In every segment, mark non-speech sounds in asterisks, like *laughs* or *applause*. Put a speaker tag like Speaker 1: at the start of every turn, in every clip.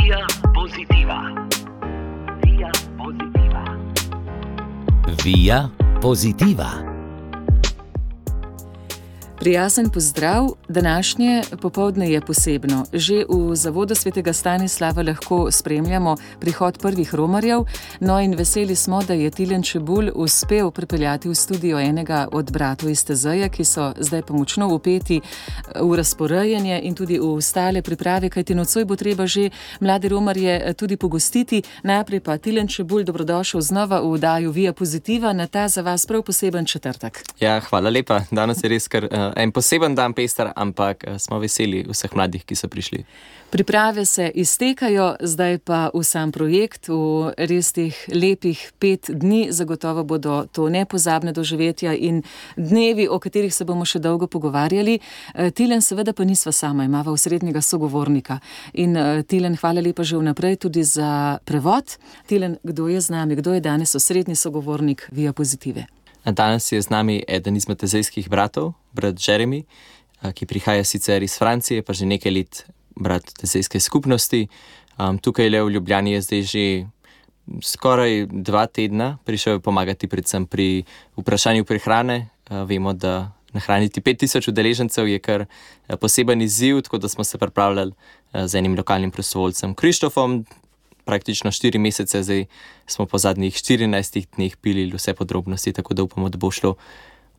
Speaker 1: Via pozitiva. Via pozitiva.
Speaker 2: Via pozitiva.
Speaker 3: Prijazen pozdrav, današnje popovdne je posebno. Že v zavodu svetega Stanislava lahko spremljamo prihod prvih romarjev, no in veseli smo, da je Tilen Čebul uspel pripeljati v studio enega od bratov iz Tezeja, ki so zdaj pa močno upeti v razporejanje in tudi v ostale priprave, kajti nocoj bo treba že mlade romarje tudi pogostiti. Najprej pa Tilen Čebul, dobrodošel znova v vdaju Via Pozitiva na ta za vas prav poseben četrtek.
Speaker 4: Ja, hvala lepa. Danes je res kar uh, en poseben dan, pester, ampak uh, smo veseli vseh mladih, ki so prišli.
Speaker 3: Priprave se iztekajo, zdaj pa v sam projekt, v res teh lepih pet dni, zagotovo bodo to nepozabne doživetja in dnevi, o katerih se bomo še dolgo pogovarjali. Eh, Tilen, seveda pa nisva sama, imava osrednjega sogovornika. In eh, Tilen, hvala lepa že vnaprej tudi za prevod. Tilen, kdo je z nami, kdo je danes osrednji sogovornik Via Pozitive?
Speaker 4: Danes je z nami eden izmed tezejskih bratov, brat Jeremy, uh, ki prihaja sicer iz Francije, pa že nekaj let brat tezejske skupnosti. Um, tukaj le v Ljubljani je zdaj že skoraj dva tedna prišel pomagati, predvsem pri vprašanju prehrane. Uh, vemo, da nahraniti 5000 udeležencev je kar uh, poseben izziv, tako da smo se pripravljali z enim lokalnim prostovoljcem Krištofom. Praktično štiri mesece, zdaj smo po zadnjih 14 dneh pili vse podrobnosti, tako da upamo, da bo šlo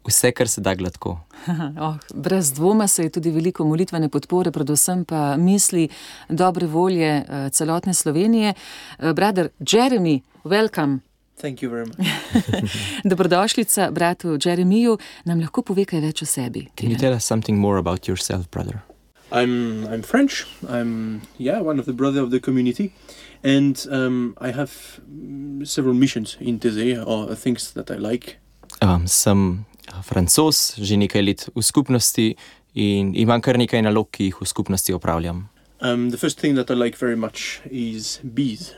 Speaker 4: vse, kar se da gladko. *laughs*
Speaker 3: Oh, brez dvoma se je tudi veliko molitvene podpore, predvsem pa misli dobre volje uh, celotne Slovenije. Uh, Brother Jeremy, welcome.
Speaker 5: Thank you very much. *laughs*
Speaker 3: Dobrodošlica bratu Jeremiju, nam lahko pove kaj več o sebi.
Speaker 4: Can you tell us something more about yourself, brother?
Speaker 5: I'm I'm French. I'm yeah one of the brother of the community, and um, I have several missions in Teze or things that I like.
Speaker 4: Um, sem uh, francos, že nekaj let v skupnosti in imam kar nekaj nalog, ki jih v skupnosti opravljam.
Speaker 5: Um, the first thing that I like very much is bees.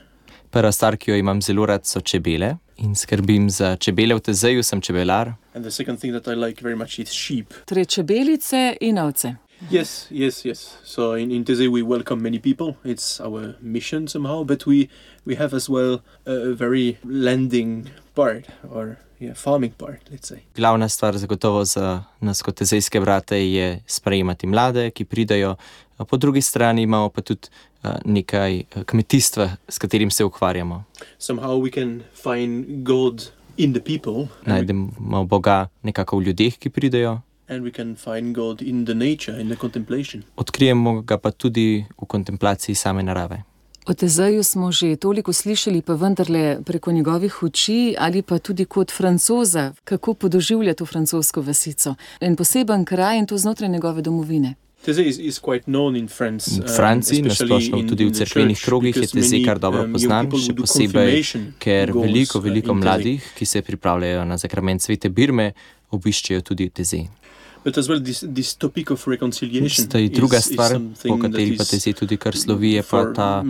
Speaker 4: Prva stvar, ki jo imam zelo rad, so čebele in skrbim za čebele v Tezeju, sem čebelar.
Speaker 5: And the second thing that I like very much is sheep.
Speaker 3: Torej, čebelice in ovce.
Speaker 5: Yes, yes, yes. So in, in Teze we welcome many people. It's our mission somehow, but we we have as well a very landing part or yeah, farming part, let's say.
Speaker 4: Glavna stvar zagotovo za nas kot tezejske brate je sprejemati mlade, ki pridajo. Po drugi strani imamo pa tudi uh, nekaj uh, kmetijstva, s katerim se ukvarjamo.
Speaker 5: Somehow we can find God in the people.
Speaker 4: Najdemo Boga nekako v ljudeh, ki pridajo,
Speaker 5: and we can find God in the nature, in the contemplation.
Speaker 4: odkrijemo ga pa tudi v kontemplaciji same narave.
Speaker 3: O Tezeju smo že toliko slišali, pa vendarle preko njegovih oči ali pa tudi kot francoza, kako podoživlja to francosko vasico. En poseben kraj in to znotraj njegove domovine.
Speaker 5: Teze is, is quite known in France.
Speaker 4: V Franciji, nasplošno tudi v cerkvenih krogih, je Teze kar dobro poznan, še posebej, ker veliko, veliko mladih, ki se pripravljajo na zakrament svete Birme, obiščejo tudi Teze.
Speaker 5: But as well, this, this topic of reconciliation
Speaker 4: Zdaj, druga stvar, po kateri pa
Speaker 5: is
Speaker 4: Teze tudi kar slovi, je pa ta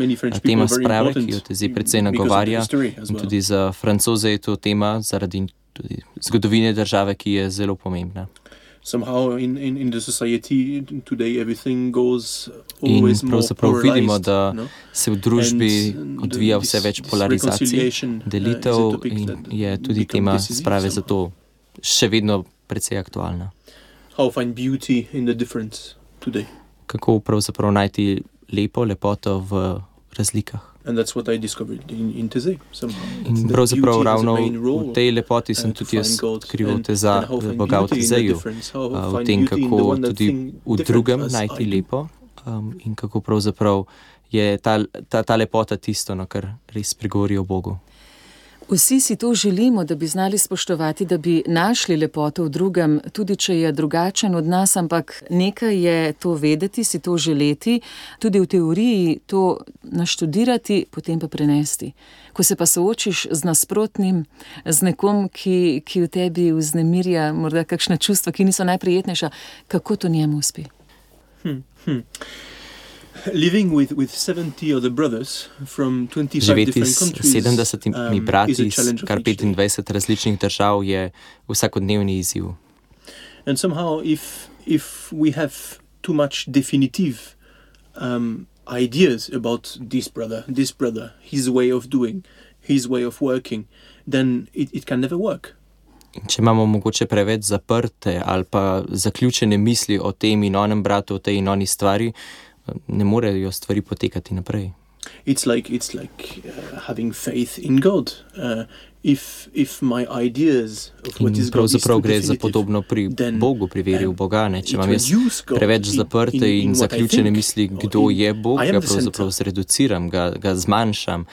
Speaker 4: tema sprave, ki jo
Speaker 5: because of the
Speaker 4: nagovarja. In
Speaker 5: well.
Speaker 4: tudi za francoze je to tema zaradi zgodovine države, ki je zelo pomembna.
Speaker 5: Somehow in, in, in the society today, everything goes
Speaker 4: In
Speaker 5: always more
Speaker 4: pravzaprav vidimo,
Speaker 5: polarized,
Speaker 4: da
Speaker 5: no?
Speaker 4: se v družbi
Speaker 5: And, uh,
Speaker 4: odvija vse več polarizacij,
Speaker 5: uh,
Speaker 4: delitev
Speaker 5: topic
Speaker 4: in je tudi tema sprave zato še vedno precej aktualna.
Speaker 5: How find beauty in the difference today.
Speaker 4: Kako pravzaprav najti lepo, lepoto v razlikah.
Speaker 5: And that's what I discovered in, in Teze somehow.
Speaker 4: In pravzaprav ravno v tej lepoti sem tudi jaz
Speaker 5: and-
Speaker 4: teza Boga v Tezeju, uh, v tem, kako tudi v drugem najti lepo um, in kako pravzaprav je ta, ta, ta lepota tisto, no, kar res pregovori o Bogu.
Speaker 3: Vsi si to želimo, da bi znali spoštovati, da bi našli lepoto v drugem, tudi če je drugačen od nas, ampak nekaj je to vedeti, si to želeti, tudi v teoriji to naštudirati, potem pa prenesti. Ko se pa soočiš z nasprotnim, z nekom, ki, ki v tebi vznemirja morda kakšna čustva, ki niso najprijetnejša, kako to njemu uspe?
Speaker 5: Living with,
Speaker 4: Živeti
Speaker 5: different
Speaker 4: s
Speaker 5: countries
Speaker 4: 70
Speaker 5: um, is
Speaker 4: brati
Speaker 5: a
Speaker 4: iz
Speaker 5: challenge of
Speaker 4: kar
Speaker 5: each day.
Speaker 4: 25 različnih držav je vsakodnevni izziv.
Speaker 5: And somehow, if if we have too much definitive um, ideas about this brother, this brother, his way of doing, his way of working, then it, it can never work.
Speaker 4: Če imamo mogoče preveč zaprte ali pa zaključene misli o tem in onem bratu, o tej in oni stvari, ne morejo stvari potekati naprej.
Speaker 5: It's like it's like uh, having faith in God. Uh, if if my ideas of what is God is
Speaker 4: pravzaprav gre za podobno pri
Speaker 5: then,
Speaker 4: Bogu, pri veri v
Speaker 5: um,
Speaker 4: Boga. Ne? Če imam jaz
Speaker 5: God
Speaker 4: preveč zaprte
Speaker 5: in- what
Speaker 4: zaključene misli, kdo
Speaker 5: in-
Speaker 4: je Bog, ga pravzaprav zreduciram, ga, ga zmanjšam,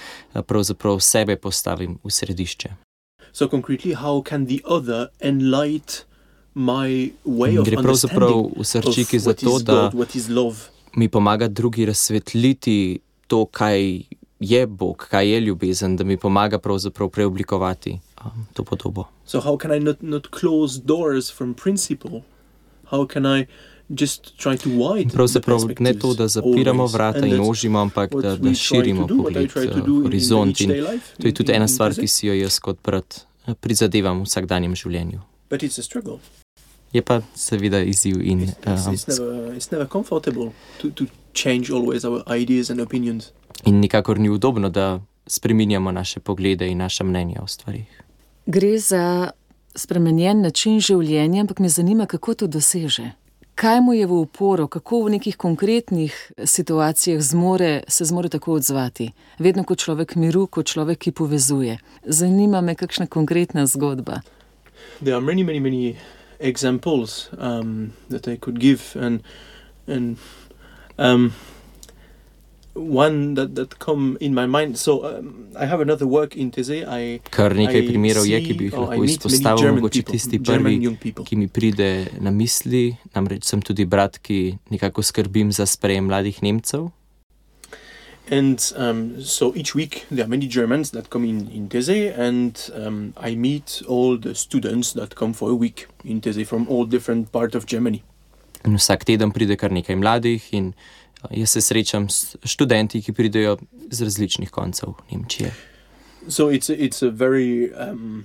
Speaker 4: pravzaprav sebe postavim v središče.
Speaker 5: So concretely, how can the other enlighten my way of
Speaker 4: gre pravzaprav
Speaker 5: understanding
Speaker 4: v srčiki
Speaker 5: of
Speaker 4: za
Speaker 5: what
Speaker 4: to,
Speaker 5: is
Speaker 4: da Mi pomaga drugi razsvetliti to, kaj je Bog, kaj je ljubezen, da mi pomaga pravzaprav preoblikovati um, to podobo.
Speaker 5: So how can I not not close doors from principle? How can I just try to widen
Speaker 4: Pravzaprav ne to, da zapiramo vrata in ožimo, ampak da, da širimo
Speaker 5: do,
Speaker 4: pogled,
Speaker 5: the
Speaker 4: horizont. In to je tudi ena stvar, ki si jo jaz kot brat eh, prizadevam v vsakdanjem življenju.
Speaker 5: But it's a struggle.
Speaker 4: Je pa seveda izziv in
Speaker 5: It's, it's,
Speaker 4: um,
Speaker 5: it's never it's never comfortable to, to change always our ideas and opinions.
Speaker 4: In nikakor ni udobno, da spreminjamo naše poglede in naša mnenja o stvarih.
Speaker 3: Gre za spremenjen način življenja, ampak me zanima, kako to doseže. Kaj mu je v uporo, kako v nekih konkretnih situacijah zmore, se zmore tako odzvati? Vedno kot človek miru, kot človek, ki povezuje. Zanima me, kakšna konkretna zgodba.
Speaker 5: There are many, many, many examples um, that I could give, and and um, one that, that come in my mind. So um, I have another work in Teze. I
Speaker 4: Kar nekaj
Speaker 5: I
Speaker 4: primerov je, ki
Speaker 5: see
Speaker 4: bi jih lahko izpostavil,
Speaker 5: German
Speaker 4: mogoče
Speaker 5: people,
Speaker 4: tisti prvi, ki mi pride na misli. Namreč sem tudi brat, ki nekako skrbim za sprejem mladih Nemcev.
Speaker 5: And um, so each week there are many Germans that come in in Teze, and um, I meet all the students that come for a week in Teze from all different parts of Germany.
Speaker 4: In vsak teden pride kar nekaj mladih, in a, jaz se srečam s študenti, ki pridejo z različnih koncev Nemčije.
Speaker 5: So it's a, it's a very um,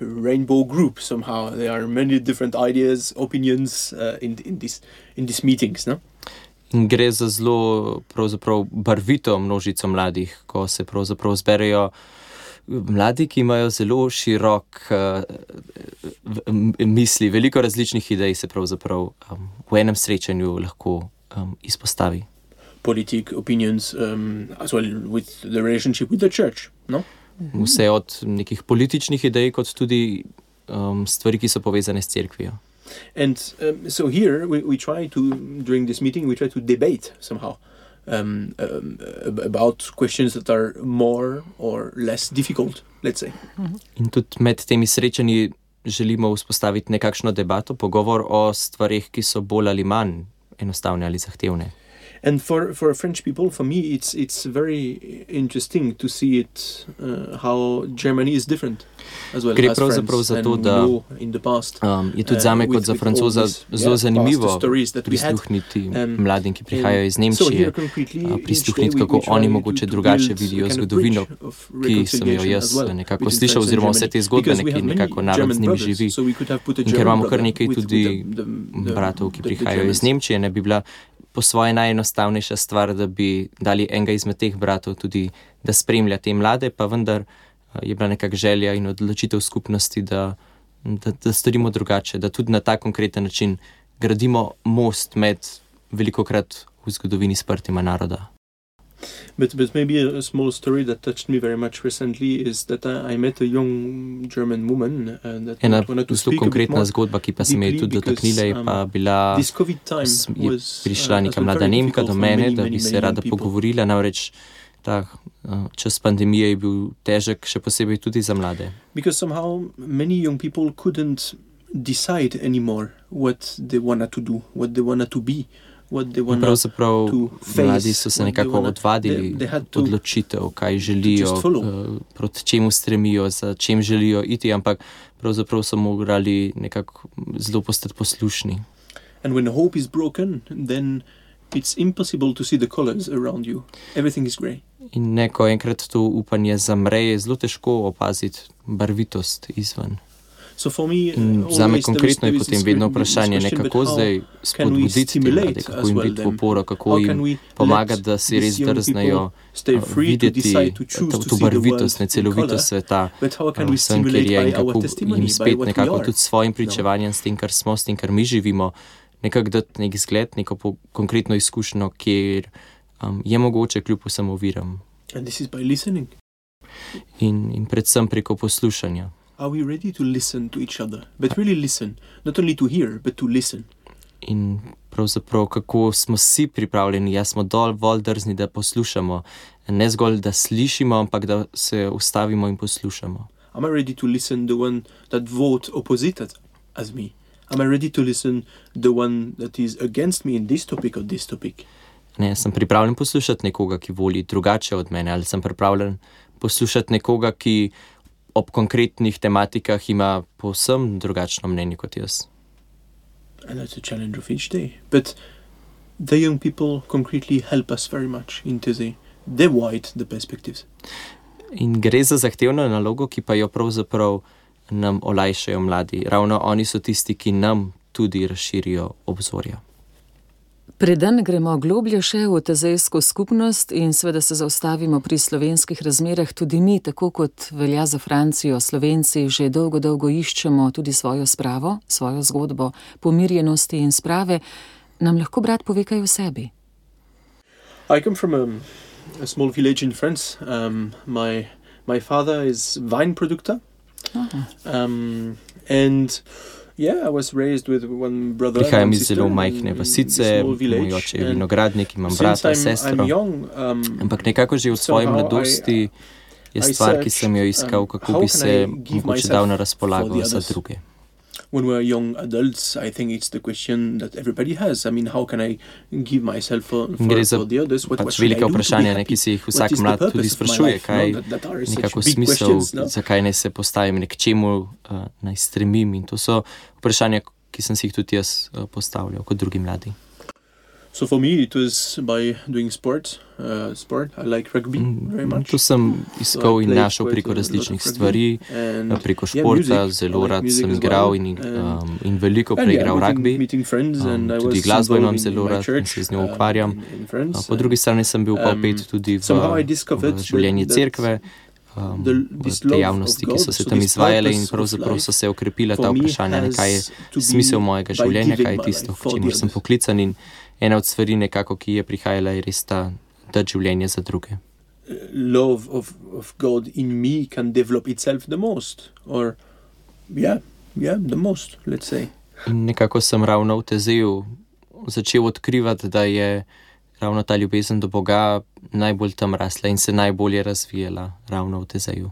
Speaker 5: rainbow group somehow. There are many different ideas, opinions uh, in in this in these meetings. No?
Speaker 4: Gre za zelo barvito množico mladih, ko se pravzaprav zberejo mladi, ki imajo zelo širok uh, misli, veliko različnih idej se pravzaprav um, v enem srečanju lahko um, izpostavi.
Speaker 5: Politic opinions um, as well with the relationship with the church. No.
Speaker 4: Vse od nekih političnih idej, kot tudi um, stvari, ki so povezane s cerkvijo.
Speaker 5: And um, so here we, we try to during this meeting we try to debate somehow um, um, ab- about questions that are more or less difficult. Let's say.
Speaker 4: In tudi med temi srečanji želimo vzpostaviti nekakšno debato, pogovor o stvarih, ki so bolj ali manj enostavne ali zahtevne.
Speaker 5: And for, for French people, for me, it's it's very interesting to see it uh, how Germany is different as well.
Speaker 4: Gre
Speaker 5: as
Speaker 4: pravzaprav
Speaker 5: France.
Speaker 4: za
Speaker 5: And
Speaker 4: to,
Speaker 5: we
Speaker 4: da,
Speaker 5: in the past.
Speaker 4: Um, je tudi
Speaker 5: Uh,
Speaker 4: zame,
Speaker 5: with-
Speaker 4: kot za francoza, zelo
Speaker 5: yeah,
Speaker 4: zanimivo
Speaker 5: we
Speaker 4: prisluhniti
Speaker 5: Um,
Speaker 4: mladim, ki prihajajo iz
Speaker 5: So
Speaker 4: Nemčije,
Speaker 5: each day
Speaker 4: prisluhniti,
Speaker 5: we-
Speaker 4: kako
Speaker 5: we try
Speaker 4: oni mogoče drugače vidijo zgodovino, ki sem jo jaz
Speaker 5: well
Speaker 4: nekako slišal, oziroma vse te zgodbe,
Speaker 5: Because we
Speaker 4: ki
Speaker 5: have many
Speaker 4: nekako narod z njim
Speaker 5: brothers,
Speaker 4: živi.
Speaker 5: so we
Speaker 4: In ker imamo kar nekaj tudi bratov, ki prihajajo iz. Nemčije, ne bi bila po svoje najenostavnejša stvar, da bi dali enega izmed teh bratov tudi, da spremlja te mlade, pa vendar a, je bila nekakšna želja in odločitev skupnosti, da, da, da storimo drugače, da tudi na ta konkreten način gradimo most med veliko krat v zgodovini sprtima naroda.
Speaker 5: But but maybe a, a small story that touched me very much recently is that I, I met a young German woman uh, that
Speaker 4: Ena zelo
Speaker 5: speak a
Speaker 4: konkretna
Speaker 5: more.
Speaker 4: zgodba, ki pa se mi je tudi dotaknila, je pa
Speaker 5: um,
Speaker 4: bila.
Speaker 5: This COVID time
Speaker 4: je
Speaker 5: was
Speaker 4: prišla
Speaker 5: uh,
Speaker 4: neka mlada
Speaker 5: very
Speaker 4: Nemka do mene,
Speaker 5: many,
Speaker 4: da
Speaker 5: many,
Speaker 4: bi se
Speaker 5: many
Speaker 4: rada
Speaker 5: people.
Speaker 4: pogovorila. Namreč ta uh, čas pandemije je bil težek, še posebej tudi za mlade.
Speaker 5: Because somehow many young people couldn't decide anymore what they wanted to do, what they wanted to be,
Speaker 4: In pravzaprav mladi so se nekako odvadili
Speaker 5: to-
Speaker 4: odločitev, kaj želijo, uh, proti čemu stremijo, za čem želijo iti, ampak pravzaprav so morali nekako zelo postati poslušni.
Speaker 5: And when hope is broken, then it's impossible to see the colors around you. Everything is grey.
Speaker 4: In ne, ko enkrat to upanje zamre, je zelo težko opaziti barvitost izven. Zame
Speaker 5: there is-
Speaker 4: konkretno je potem vedno vprašanje, ne kako zdaj spodbuditi te mlade, kako jim biti v oporo, kako jim pomagati, da si res drznejo
Speaker 5: stay
Speaker 4: uh, videti
Speaker 5: to
Speaker 4: to, barvitost, ne celovitost sveta. Uh, Vsem, kjer je in kako jim spet nekako tudi s svojim pričevanjem, s tem, kar smo, s tem, kar mi živimo, nekako dati nek zgled, neko konkretno izkušnjo, kjer um, je mogoče kljub vsem oviram. In, in predvsem preko poslušanja.
Speaker 5: Are we ready to listen to each other? But really listen, not only to hear, but to listen.
Speaker 4: In pravzaprav, kako smo vsi pripravljeni, jaz smo dovolj drzni, da poslušamo, ne zgolj da slišimo, ampak da se ustavimo in poslušamo.
Speaker 5: Am I ready to listen the one that vote opposite as- as me? Am I ready to listen the one that is against me in this topic or this topic?
Speaker 4: Ne, sem pripravljen poslušati nekoga, ki voli drugače od mene, ali sem pripravljen poslušati nekoga, ki ob konkretnih tematikah ima povsem drugačno mnenje kot jaz.
Speaker 5: And that's a challenge of each day. But the young people concretely help us very much into the they wide the perspectives.
Speaker 4: In gre za zahtevno nalogo, ki pa jo pravzaprav nam olajšajo mladi. Ravno oni so tisti, ki nam tudi razširijo obzorja.
Speaker 3: Preden gremo globlje še v tezejsko skupnost in seveda se zaustavimo pri slovenskih razmerah, tudi mi, tako kot velja za Francijo, Slovenci že dolgo, dolgo iščemo tudi svojo spravo, svojo zgodbo pomirjenosti in sprave, nam lahko brat pove kaj o sebi.
Speaker 5: I come from a, a small village in France. Um, my my father is um, was raised with one brother. and
Speaker 4: Prihajam iz zelo majhne vasice, moj oče je vinogradnik, imam brata, sestro.
Speaker 5: um,
Speaker 4: Ampak nekako že v svoji mladosti je stvar, ki sem jo iskal,
Speaker 5: um,
Speaker 4: kako bi se mogoče dal na razpolago za druge.
Speaker 5: When we're young adults, I think it's the question that everybody has. I mean, how can I give myself for, for,
Speaker 4: za
Speaker 5: for the others? What, what
Speaker 4: Pač
Speaker 5: I
Speaker 4: velika vprašanja, ne, ki se jih
Speaker 5: What
Speaker 4: vsak mlad tudi sprašuje,
Speaker 5: life?
Speaker 4: kaj
Speaker 5: No, that, that
Speaker 4: nekako smisel,
Speaker 5: questions, no?
Speaker 4: zakaj naj se postavim, k čemu uh, naj stremim. In to so vprašanja, ki sem si jih tudi jaz uh, postavljal kot drugi mladi.
Speaker 5: So for me, it was by doing sport. Uh, sport. I like rugby very
Speaker 4: Mm,
Speaker 5: much.
Speaker 4: To sem
Speaker 5: So
Speaker 4: iskal
Speaker 5: I
Speaker 4: in našel preko različnih stvari, uh, preko
Speaker 5: yeah,
Speaker 4: športa,
Speaker 5: music.
Speaker 4: zelo
Speaker 5: like
Speaker 4: rad sem igral
Speaker 5: well.
Speaker 4: in, um, in veliko preigral
Speaker 5: yeah,
Speaker 4: rugby.
Speaker 5: meeting, meeting
Speaker 4: Um, tudi glasbo imam
Speaker 5: in
Speaker 4: zelo rad in
Speaker 5: church,
Speaker 4: se z njo
Speaker 5: um,
Speaker 4: ukvarjam.
Speaker 5: in- in France,
Speaker 4: Uh, Po drugi strani sem bil pa
Speaker 5: um,
Speaker 4: opet tudi v, v življenje cerkve, um,
Speaker 5: the-
Speaker 4: v
Speaker 5: this
Speaker 4: te
Speaker 5: love of
Speaker 4: javnosti, ki so se
Speaker 5: so
Speaker 4: tam izvajale in pravzaprav so se okrepila ta vprašanja, kaj je smisel mojega življenja, kaj je tisto, k
Speaker 5: the
Speaker 4: sem poklican in ena od stvari nekako, ki je prihajala, je res ta, da življenje za druge.
Speaker 5: love of, of God in me can develop itself the most. Or, yeah, yeah, the most, let's say.
Speaker 4: In nekako sem ravno v tezeju začel odkrivati, da je ravno ta ljubezen do Boga najbolj tam rasla in se najbolje razvijala ravno v tezeju.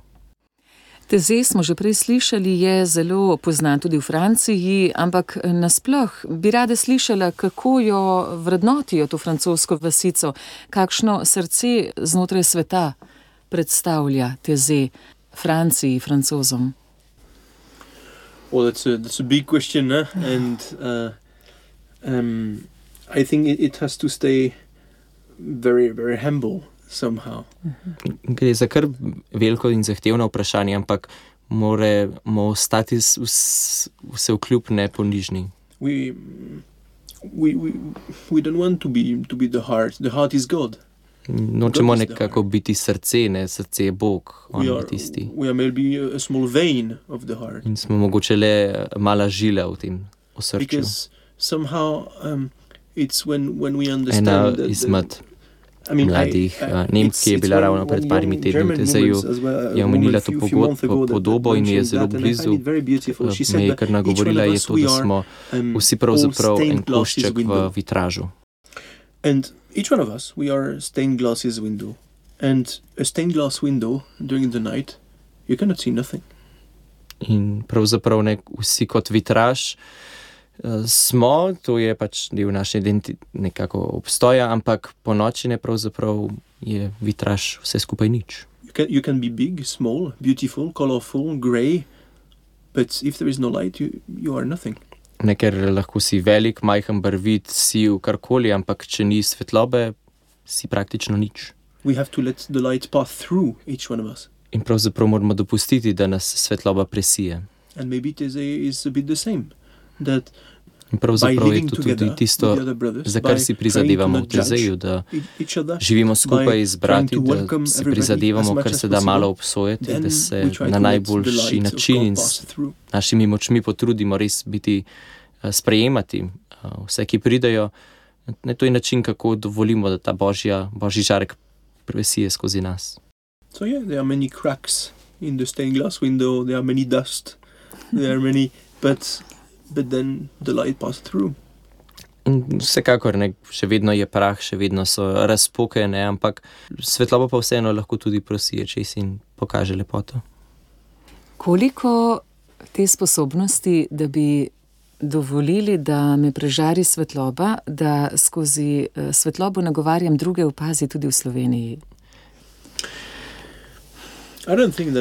Speaker 3: Teze smo že prej slišali, je zelo poznan tudi v Franciji, ampak nasploh bi rada slišala, kako jo vrednotijo to francosko vasico, kakšno srce znotraj sveta predstavlja teze Franciji, francozom.
Speaker 5: Well, that's a that's a big question, eh? and uh, um, I think it, it has to stay very very humble somehow.
Speaker 4: Gre za kar veliko in zahtevno vprašanje, ampak moramo ostati vse vkljub neponižni.
Speaker 5: We we we we don't want to be to be the heart. The heart is God.
Speaker 4: Nočemo nekako biti srce, ne srce je Bog, on
Speaker 5: we
Speaker 4: je
Speaker 5: are
Speaker 4: tisti.
Speaker 5: we are maybe a, a small vein of the heart.
Speaker 4: In smo mogoče le mala žila v tem osrčju.
Speaker 5: somehow um, it's when when we
Speaker 4: Ena
Speaker 5: understand that,
Speaker 4: izmed mladih, uh,
Speaker 5: uh,
Speaker 4: Nemk, ki je bila ravno pred parimi tedni v
Speaker 5: well,
Speaker 4: je omenila to podobo in je zelo blizu.
Speaker 5: She
Speaker 4: Me je kar nagovorila, je to, da smo
Speaker 5: um,
Speaker 4: vsi pravzaprav en košček v vitražu.
Speaker 5: And each one of us, we are stained glasses window. And a stained glass window during the night, you cannot see nothing.
Speaker 4: In pravzaprav ne, vsi kot vitraž smo, to je pač del naše identitete, nekako obstoja, ampak po noči ne pravzaprav je vitraž vse skupaj nič.
Speaker 5: You can you can be big, small, beautiful, colorful, grey, but if there is no light, you you are nothing.
Speaker 4: Ne, ker lahko si velik, majhen, barvit, si v karkoli, ampak če ni svetlobe, si praktično nič.
Speaker 5: We have to let the light pass through each one of us.
Speaker 4: In pravzaprav moramo dopustiti, da nas svetloba presije.
Speaker 5: and maybe Teze is a bit the same. That
Speaker 4: pravzaprav je to tudi tisto, za kar si prizadevamo v Tezeju, da
Speaker 5: e-
Speaker 4: živimo skupaj z brati, da si prizadevamo, kar se da malo obsojati, da se na najboljši način in s našimi močmi potrudimo res biti, eh, sprejemati eh, vse, ki pridejo. Ne, to je način, kako dovolimo, da ta božja, božji žarek presije skozi nas.
Speaker 5: So yeah, there are many cracks in the stained glass window. There are many dust. there are many, but but then the light passes through.
Speaker 4: In vsekakor ne, še vedno je prah, še vedno so razpoke, ne, ampak svetloba pa vseeno lahko tudi prosije čez in pokaže lepoto.
Speaker 3: Koliko te sposobnosti, da bi dovolili, da me prežari svetloba, da skozi eh, svetlobo nagovarjam druge opazi tudi v Sloveniji?
Speaker 5: I don't think that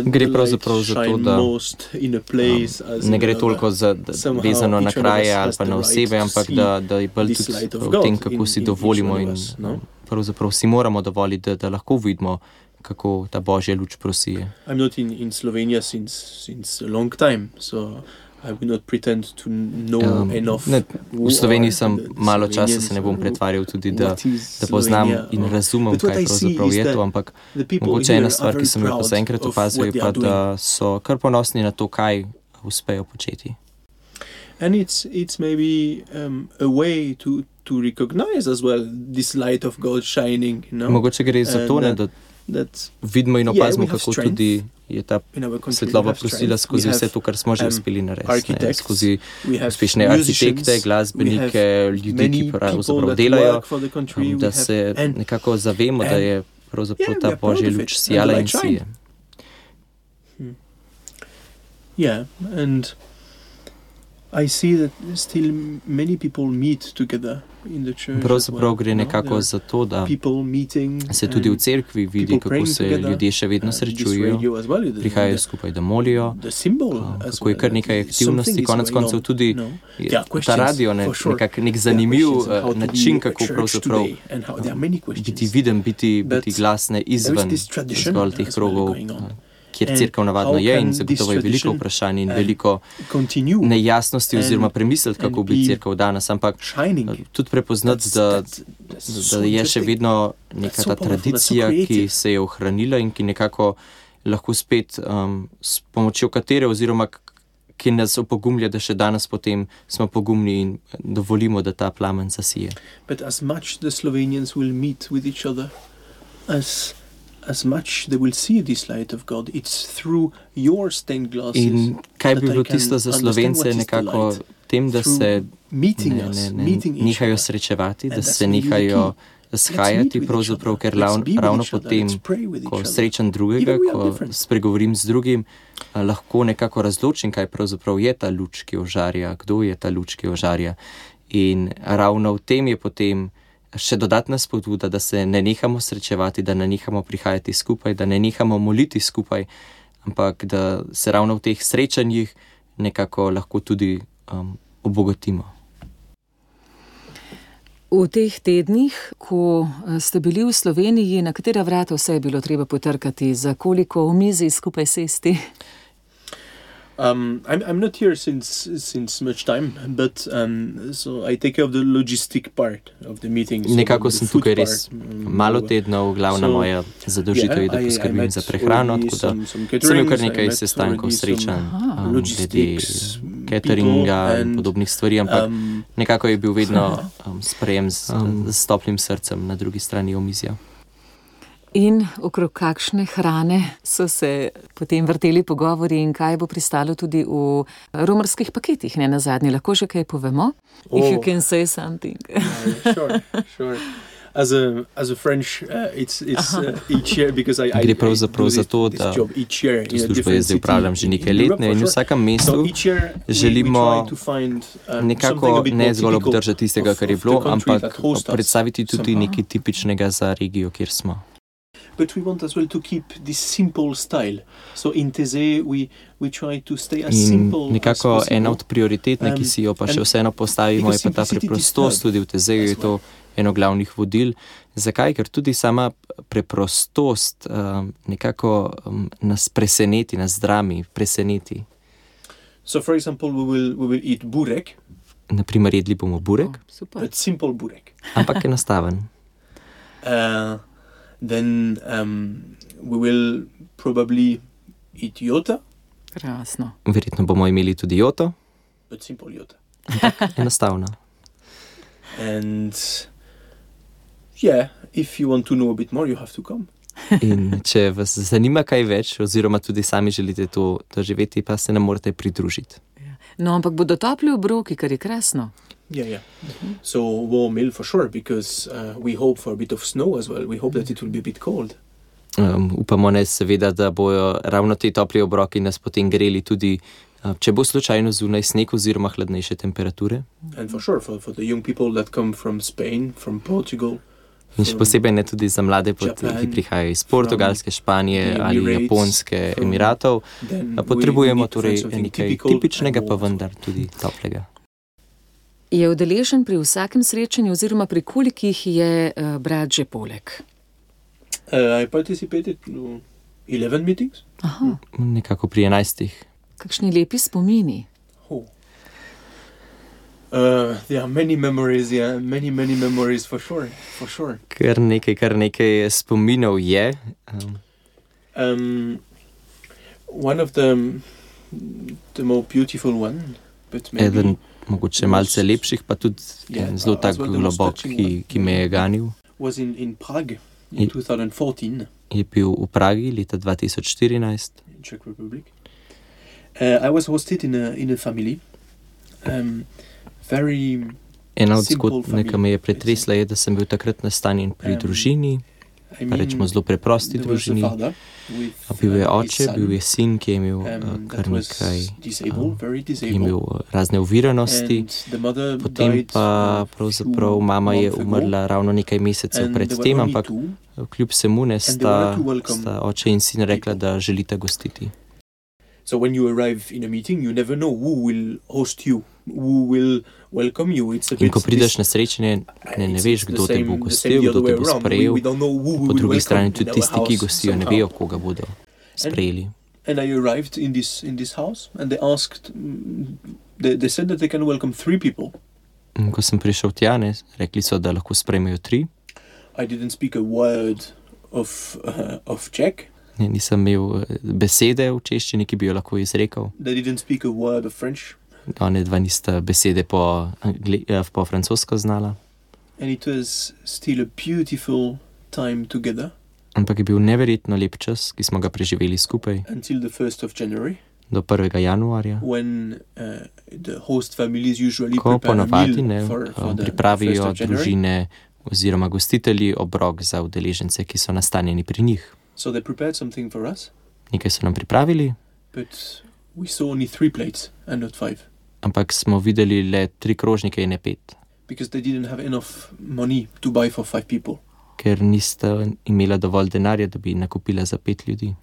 Speaker 4: Gre pravzaprav za to, da,
Speaker 5: most in a place as
Speaker 4: Ne gre toliko za, vezano na kraje ali pa na osebe, ampak da, da je bolj tudi v tem, kako
Speaker 5: in-
Speaker 4: si dovolimo. In,
Speaker 5: no?
Speaker 4: pravzaprav si moramo dovoliti, da, da lahko vidimo, kako ta božja luč prosije.
Speaker 5: I'm not in, in Slovenia since enough.
Speaker 4: ne, V Sloveniji sem malo časa, se ne bom pretvarjal tudi, da, da poznam in razumem, kaj pravzaprav je to, ampak mogoče ena stvar, ki sem jo pa zaenkrat opazil, je pa, da so kar ponosni na to, kaj uspejo početi.
Speaker 5: and it's it's maybe um, a way to to recognize as well this light of God shining. You know,
Speaker 4: Mogoče gre za to, ne, da vidimo in
Speaker 5: Yeah,
Speaker 4: opazimo,
Speaker 5: have
Speaker 4: kako
Speaker 5: strength.
Speaker 4: tudi je ta
Speaker 5: in
Speaker 4: svetloba
Speaker 5: have
Speaker 4: prosila skozi
Speaker 5: We
Speaker 4: vse
Speaker 5: have-
Speaker 4: to, kar smo že
Speaker 5: um,
Speaker 4: uspeli narediti. ne, Skozi
Speaker 5: have
Speaker 4: uspešne arhitekte, glasbenike,
Speaker 5: have
Speaker 4: ljudi, ki pravzaprav delajo,
Speaker 5: country,
Speaker 4: um, da
Speaker 5: have-
Speaker 4: se
Speaker 5: and
Speaker 4: nekako zavemo, da
Speaker 5: and-
Speaker 4: je pravzaprav
Speaker 5: Yeah,
Speaker 4: ta božja luč sijala in
Speaker 5: light shine.
Speaker 4: sije.
Speaker 5: Yeah, and
Speaker 4: Pravzaprav gre
Speaker 5: know,
Speaker 4: nekako za to, da se tudi v cerkvi vidi, kako se ljudje še vedno srečujejo, prihajajo skupaj, da molijo. kako je kar nekaj aktivnosti, konec koncev
Speaker 5: on,
Speaker 4: tudi
Speaker 5: no?
Speaker 4: ta radio ne, nekak, nek zanimiv eh, način, kako pravzaprav biti viden, biti, biti glasne izven zgolj teh krogov, kjer crkva navadno
Speaker 5: how
Speaker 4: je in zagotovo je veliko vprašanj in veliko nejasnosti oziroma premisliti, kako bi crkva danes, ampak eh, tudi prepoznati, da, da, je še vedno neka ta tradicija, ki se je ohranila in ki nekako lahko spet um, s pomočjo katere oziroma ki nas opogumlja, da še danes potem smo pogumni in dovolimo, da ta plamen zasije.
Speaker 5: But as much the Slovenians will meet with each other, as as much they will see this light of God. It's through your stained glasses,
Speaker 4: In kaj bi bilo tisto za slovence, nekako tem, da se ne, ne, ne, nehajo srečevati, da se nehajo shajati, pravzaprav, ker
Speaker 5: Let's
Speaker 4: ravno, potem, ko srečam drugega, ko spregovorim z drugim, lahko nekako razločim, kaj pravzaprav je ta luč, ki ožarja, kdo je ta luč, ki ožarja. In ravno v tem je potem še dodatna spodbuda, da se ne nehamo srečevati, da ne nehamo prihajati skupaj, da ne nehamo moliti skupaj, ampak da se ravno v teh srečanjih nekako lahko tudi um, obogatimo.
Speaker 3: V teh tednih, ko eh, ste bili v Sloveniji, na katera vrata vse je bilo treba potrkati, za koliko omizij skupaj sesti?
Speaker 5: Um, I'm, I'm not here since since much time, but um, so I take care of the logistic part of the meeting. So
Speaker 4: Nekako
Speaker 5: the
Speaker 4: sem
Speaker 5: food
Speaker 4: tukaj res
Speaker 5: part, um,
Speaker 4: malo tednov, glavna
Speaker 5: So,
Speaker 4: moja zadolžitev je, da
Speaker 5: I- I
Speaker 4: poskrbim
Speaker 5: met
Speaker 4: za prehrano, tako da
Speaker 5: some- some
Speaker 4: sem imel kar
Speaker 5: I
Speaker 4: nekaj sestankov, srečanj um, glede
Speaker 5: logistics
Speaker 4: cateringa in podobnih stvari, ampak
Speaker 5: Um,
Speaker 4: nekako je bil vedno *laughs* um, sprejem z,
Speaker 5: Um,
Speaker 4: z toplim srcem na drugi strani omizja.
Speaker 3: In okrog kakšne hrane so se potem vrteli pogovori, in kaj bo pristalo tudi v romarskih paketih, ne na zadnje, lahko že kaj povemo? If you can say something.
Speaker 5: Yeah, sure, sure. As a as a French, uh, it's it's uh, each year because I I,
Speaker 4: Gre
Speaker 5: I
Speaker 4: pravzaprav
Speaker 5: do
Speaker 4: za
Speaker 5: this,
Speaker 4: to,
Speaker 5: this
Speaker 4: da
Speaker 5: job each year
Speaker 4: To
Speaker 5: in a
Speaker 4: službo
Speaker 5: different
Speaker 4: jaz
Speaker 5: city
Speaker 4: upravljam že
Speaker 5: in-
Speaker 4: nekaj let
Speaker 5: Europe,
Speaker 4: ne,
Speaker 5: for
Speaker 4: in v
Speaker 5: sure.
Speaker 4: vsakem
Speaker 5: So
Speaker 4: mestu
Speaker 5: each year we- we
Speaker 4: želimo
Speaker 5: try to find, um, something a
Speaker 4: nekako
Speaker 5: bit
Speaker 4: ne
Speaker 5: more
Speaker 4: zgolj
Speaker 5: typical
Speaker 4: obdržati tistega,
Speaker 5: of-
Speaker 4: kar je
Speaker 5: of the
Speaker 4: bilo,
Speaker 5: country
Speaker 4: ampak
Speaker 5: that host us
Speaker 4: predstaviti tudi nekaj tipičnega za regijo, kjer smo.
Speaker 5: But we want as well to keep this simple style. So in Teze we we try to stay as
Speaker 4: In
Speaker 5: simple as
Speaker 4: nekako
Speaker 5: possible.
Speaker 4: ena od prioritet, ne, ki
Speaker 5: Um,
Speaker 4: si jo pa še vseeno postavimo, je pa ta preprostost, tudi v Tezeju je
Speaker 5: as
Speaker 4: to eno glavnih vodil. Zakaj? Ker tudi sama preprostost um, nekako um, nas preseneti, nas zdrami, preseneti.
Speaker 5: So, for example, we will we will eat burek,
Speaker 4: Naprimer, jedli bomo burek,
Speaker 3: O, super.
Speaker 5: but simple burek.
Speaker 4: ampak enostaven. *laughs*
Speaker 5: Uh, then um, we will probably eat yota,
Speaker 3: Krasno.
Speaker 4: Verjetno bomo imeli tudi joto,
Speaker 5: but simple yota. *laughs*
Speaker 4: enostavno.
Speaker 5: And yeah, if you want to know a bit more, you have to come.
Speaker 4: In če vas zanima kaj več, oziroma tudi sami želite to doživeti, pa se nam morate pridružiti.
Speaker 3: No, ampak bodo topli obroki, kar je krasno.
Speaker 5: Yeah, yeah. So warm meal for sure because uh, we hope for a bit of snow as well. We hope that it will be a bit cold.
Speaker 4: Um, upamo ne seveda, da bojo ravno ti topli obroki nas potem greli tudi, uh, če bo slučajno zunaj sneg oziroma hladnejše temperature.
Speaker 5: And for sure, for, for the young people that come from Spain, from Portugal,
Speaker 4: In še posebej ne tudi za mlade, pot, ki prihajajo iz Portugalske, Španije ali Japonske, Emiratov, potrebujemo torej nekaj tipičnega, pa vendar tudi toplega.
Speaker 3: Je udeležen pri vsakem srečanju, oziroma pri kolikih je uh, brat že poleg?
Speaker 5: Uh, I participated in 11 meetings.
Speaker 3: Aha,
Speaker 4: Nekako pri enajstih.
Speaker 3: kakšni lepi spomini.
Speaker 5: Oh. Uh, there are many memories, yeah, many, many memories for sure, for sure.
Speaker 4: Kar nekaj, kar nekaj spominov je. Um,
Speaker 5: Um, one of the the more beautiful one, but maybe
Speaker 4: eden mogoče malce lepših, pa tudi
Speaker 5: Yeah,
Speaker 4: zelo
Speaker 5: as
Speaker 4: tak
Speaker 5: well
Speaker 4: globok, ki, ki me je ganil.
Speaker 5: was in in Prague in
Speaker 4: Ye-
Speaker 5: 2014
Speaker 4: Je bil v Pragi leta 2014.
Speaker 5: in Czech Republic. Uh, I was hosted in a in a family. Um, very
Speaker 4: Ena od zgodb, ki me je pretresla, je, da sem bil takrat nastanjen pri
Speaker 5: Um,
Speaker 4: družini, pa rečemo zelo preprosti družini. bil je
Speaker 5: uh,
Speaker 4: oče, bil je sin, ki je imel uh,
Speaker 5: um,
Speaker 4: kar
Speaker 5: that was
Speaker 4: nekaj, um,
Speaker 5: very
Speaker 4: je imel uh, razne oviranosti. Potem pa pravzaprav mama je umrla ravno nekaj mesecev
Speaker 5: and
Speaker 4: pred
Speaker 5: there were
Speaker 4: tem,
Speaker 5: only
Speaker 4: ampak kljub vsemu ne sta, sta oče in sin rekla, da želita gostiti.
Speaker 5: So when you arrive in a meeting, you never know who will host you, who will welcome you. It's a
Speaker 4: In
Speaker 5: bit
Speaker 4: ko prideš na srečanje, ne, ne veš, kdo te bo gostil, kdo te bo sprejel. Po drugi strani tudi tisti, ki gostijo, ne vejo, koga bodo sprejeli.
Speaker 5: And I arrived in this in this house, and they asked, mm, they, they said that they can welcome three people.
Speaker 4: Ko sem prišel tja, ne, rekli so, da lahko sprejmejo tri.
Speaker 5: I didn't speak a word of uh, of Czech.
Speaker 4: Ne, nisem imel eh, besede v češčini, ki bi jo lahko izrekel.
Speaker 5: They didn't speak a word of French,
Speaker 4: One dva nista besede po, angli, eh, po francosko znala.
Speaker 5: and it was still a beautiful time together
Speaker 4: Ampak je bil neverjetno lep čas, ki smo ga preživeli skupaj
Speaker 5: until the first of January,
Speaker 4: do 1. januarja.
Speaker 5: when uh, the host usually
Speaker 4: Ko ponavadi ne,
Speaker 5: for, for
Speaker 4: eh,
Speaker 5: the
Speaker 4: pripravijo
Speaker 5: 1st
Speaker 4: družine oziroma gostitelji obrok za udeležence, ki so nastanjeni pri njih.
Speaker 5: So they prepared something for us,
Speaker 4: Nekaj so nam pripravili,
Speaker 5: but we saw only three plates and not five
Speaker 4: ampak smo videli le tri krožnike in ne pet,
Speaker 5: because they didn't have enough money to buy for five people.
Speaker 4: ker nista imela dovolj denarja, da bi nakupila za pet ljudi.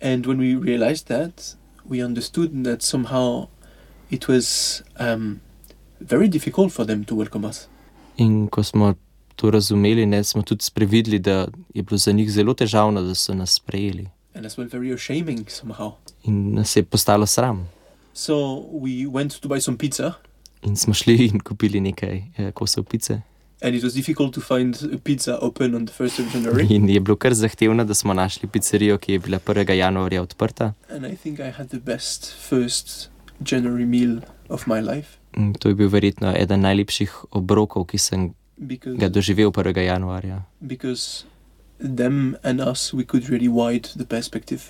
Speaker 5: And when we realized that, we understood that somehow it was um, very difficult for them to welcome us.
Speaker 4: In ko smo to razumeli, ne, smo tudi sprevidli, da je bilo za njih zelo težavno, da so nas sprejeli.
Speaker 5: And as well, very ashaming somehow.
Speaker 4: In nas je postalo sram.
Speaker 5: So we went to buy some pizza,
Speaker 4: In smo šli in kupili nekaj eh, kosov pice.
Speaker 5: and it was difficult to find a pizza open on the 1st of January.
Speaker 4: In je bilo kar zahtevno, da smo našli pizzerijo, ki je bila 1. januarja odprta.
Speaker 5: and I think I had the best first January meal of my life
Speaker 4: In to je bil verjetno eden najlepših obrokov, ki sem
Speaker 5: because
Speaker 4: ga doživel 1. januarja,
Speaker 5: because them and us we could really wide the perspective.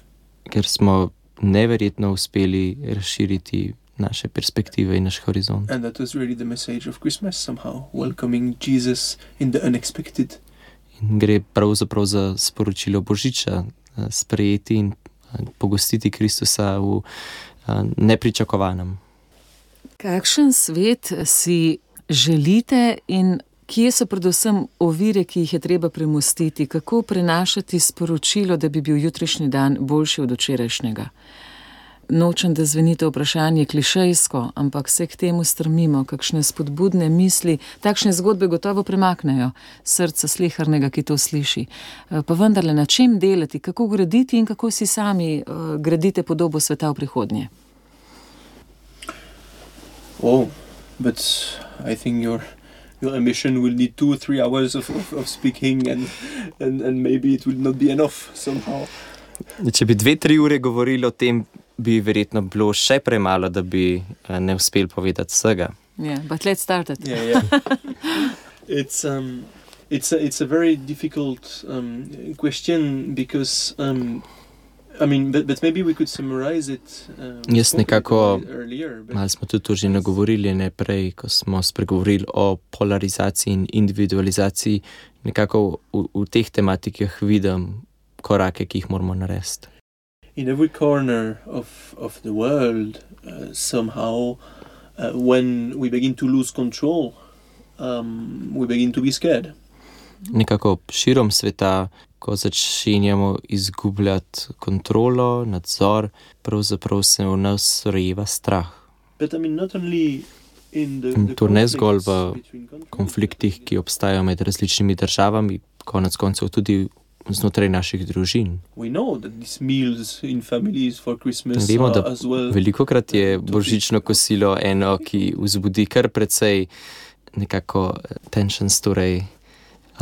Speaker 4: ker smo neverjetno uspeli razširiti naše perspektive in naš horizont.
Speaker 5: And that was really the message of Christmas somehow, welcoming Jesus in the unexpected.
Speaker 4: In gre pravzaprav za sporočilo Božiča, eh, sprejeti in eh, pogostiti Kristusa v eh, nepričakovanem.
Speaker 3: Kakšen svet si želite in kje so predvsem ovire, ki jih je treba premustiti, kako prenašati sporočilo, da bi bil jutrišnji dan boljši od včerajšnjega? Nočem, da zveni to vprašanje klišejsko, ampak se k temu strmimo, kakšne spodbudne misli, takšne zgodbe gotovo premaknejo srca slehrnega, ki to sliši. Eh, Pa vendarle, na čem delati, kako graditi in kako si sami uh, gradite podobo sveta v prihodnje?
Speaker 5: Oh, but I think your your ambition will need two or three hours of, of, of speaking, and, and and maybe it will not be enough somehow.
Speaker 4: Če bi dve, tri ure govorili o tem, bi verjetno bilo še premalo, da bi eh, ne uspeli povedati vsega.
Speaker 3: Yeah, but let's start it.
Speaker 5: Yeah, yeah. *laughs* it's um, it's a, it's a very difficult um, question because um,
Speaker 4: Jaz
Speaker 5: a bit
Speaker 4: nekako- Malo smo tudi to že nagovorili, ne prej, ko smo spregovorili o polarizaciji in individualizaciji. Nekako v, v teh tematikah vidim korake, ki jih moramo narediti.
Speaker 5: in every corner of of the world, uh, somehow, uh, when we begin to lose control, um, we begin to be scared.
Speaker 4: Nekako širom sveta, ko začenjamo izgubljati kontrolo, nadzor, pravzaprav se v nas rojeva strah.
Speaker 5: In
Speaker 4: to ne zgolj v konfliktih, ki obstajajo med različnimi državami, konec koncev tudi znotraj naših družin. Vemo, da. Veliko krat je božično kosilo eno, ki vzbudi kar precej nekako tensions, torej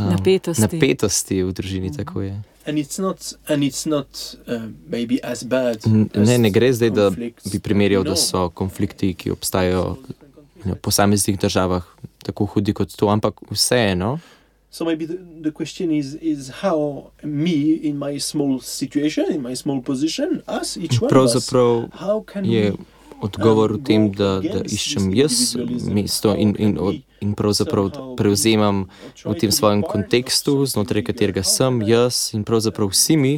Speaker 4: um,
Speaker 3: Napetosti.
Speaker 4: napetosti v družini. Tako je.
Speaker 5: And it's not, and it's not uh, maybe as bad. As
Speaker 4: Ne, ne gre zdaj, da bi primerjal, da so konflikti, ki obstajajo v posameznih državah, tako hudi kot to, ampak vseeno.
Speaker 5: So maybe the, the question is is how me in my small situation, in my small position, us each one of us,
Speaker 4: Pravzaprav
Speaker 5: how can
Speaker 4: je
Speaker 5: we
Speaker 4: odgovor v tem, da, da iščem jaz mesto in, in, in pravzaprav prevzemam v tem svojem kontekstu, znotraj katerega sem jaz in pravzaprav vsi mi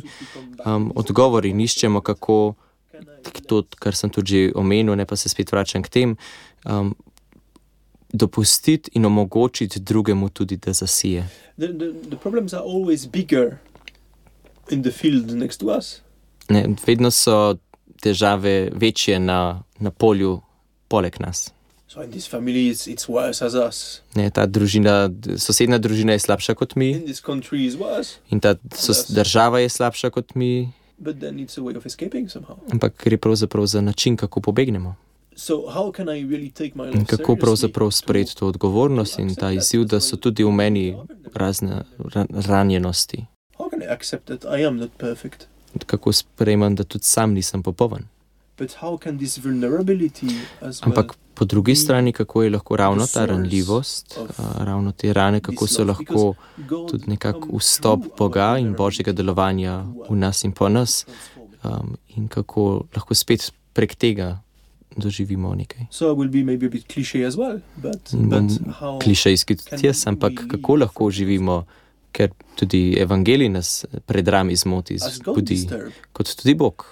Speaker 4: um,
Speaker 5: to
Speaker 4: odgovor in iščemo, kako to, kar sem tudi že omenil, ne pa se spet vračam k tem, um, dopustiti in omogočiti drugemu tudi, da zasije.
Speaker 5: the, the, the problems are always bigger in the field next to us.
Speaker 4: Ne, vedno so težave večje na, na polju poleg nas.
Speaker 5: So in this family, it's, it's worse as us.
Speaker 4: Ne, ta družina, sosednja družina je slabša kot mi
Speaker 5: In this country is worse.
Speaker 4: in ta sos, država je slabša kot mi,
Speaker 5: But then it's a way of escaping somehow.
Speaker 4: ampak gre pravzaprav za način, kako pobegnemo.
Speaker 5: So how can I really take my life
Speaker 4: kako pravzaprav sprejeti to odgovornost in ta izziv, da so tudi v meni razne ra, ranjenosti.
Speaker 5: How can I accept that I am not perfect?
Speaker 4: Kako sprejemam, da tudi sam nisem popoln.
Speaker 5: But how can this vulnerability as well
Speaker 4: Ampak po drugi strani, kako je lahko ravno ta ranljivost, ravno te rane, kako so lahko tudi nekako vstop Boga in božjega delovanja v nas in po nas, um, in kako lahko spet prek tega doživimo nekaj.
Speaker 5: So I will be maybe a bit cliche as well, but,
Speaker 4: In
Speaker 5: but
Speaker 4: bom
Speaker 5: how
Speaker 4: Klišejski tudi jaz, ampak kako lahko živimo, ker tudi evangelij nas pred rami zmoti, zbudi, kot tudi Bog.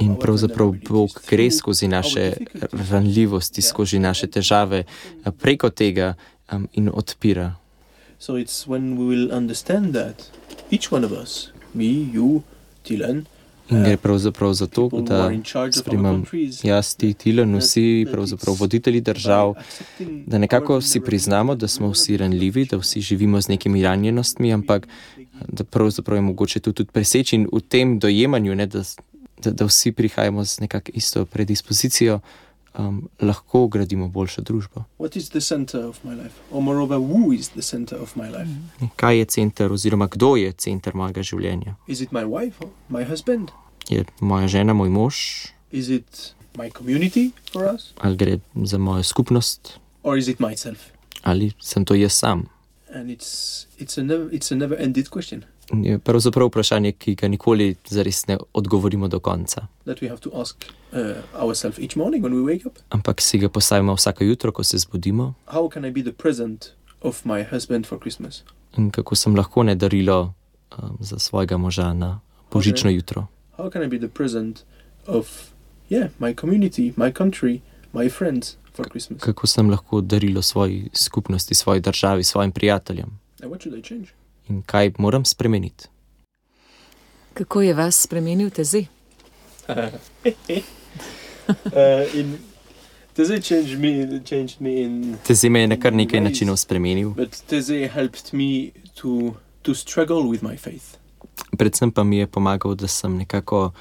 Speaker 4: In pravzaprav Bog gre skozi naše ranljivosti, skozi naše težave, preko tega um, in odpira.
Speaker 5: So it's when we will understand that each one of us, me, you, Tilan,
Speaker 4: In
Speaker 5: Ja.
Speaker 4: gre pravzaprav za to, da
Speaker 5: countries,
Speaker 4: jaz, ti, Tilen, vsi, pravzaprav voditelji držav, da nekako si priznamo, da smo vsi ranljivi, da vsi živimo z nekimi ranjenostmi, ampak da pravzaprav je mogoče to tudi preseči in v tem dojemanju, ne, da, da, da vsi prihajamo z nekako isto predispozicijo, um, lahko gradimo boljšo družbo.
Speaker 5: What is the center of my life? Or moreover, who is the center of my life?
Speaker 4: Kaj je center oziroma kdo je center mojega življenja?
Speaker 5: Is it my wife or my husband?
Speaker 4: Je moja žena, moj mož
Speaker 5: Is it my community for us?
Speaker 4: ali gre za mojo skupnost
Speaker 5: Or is it myself?
Speaker 4: ali sem to jaz sam?
Speaker 5: And it's it's a never it's a never ended question
Speaker 4: Je pravzaprav vprašanje, ki ga nikoli zares ne odgovorimo do konca.
Speaker 5: ask uh, morning.
Speaker 4: Ampak si ga postavimo vsako jutro, ko se zbudimo, in kako sem lahko ne darilo um, za svojega moža na božično jutro.
Speaker 5: How can I be the present of yeah my community, my country, my friends for Christmas?
Speaker 4: Kako sem lahko darilo svoji skupnosti, svoji državi, svojim prijateljem
Speaker 5: And what should I change?
Speaker 4: In kaj moram spremeniti.
Speaker 3: Kako je vas spremenil tezi?
Speaker 5: uh, *laughs* in Teze changed me, changed me in,
Speaker 4: Te me je na kar nekaj načinov spremenil,
Speaker 5: but Teze helped me to to struggle with my faith.
Speaker 4: predvsem pa mi je pomagal, da sem nekako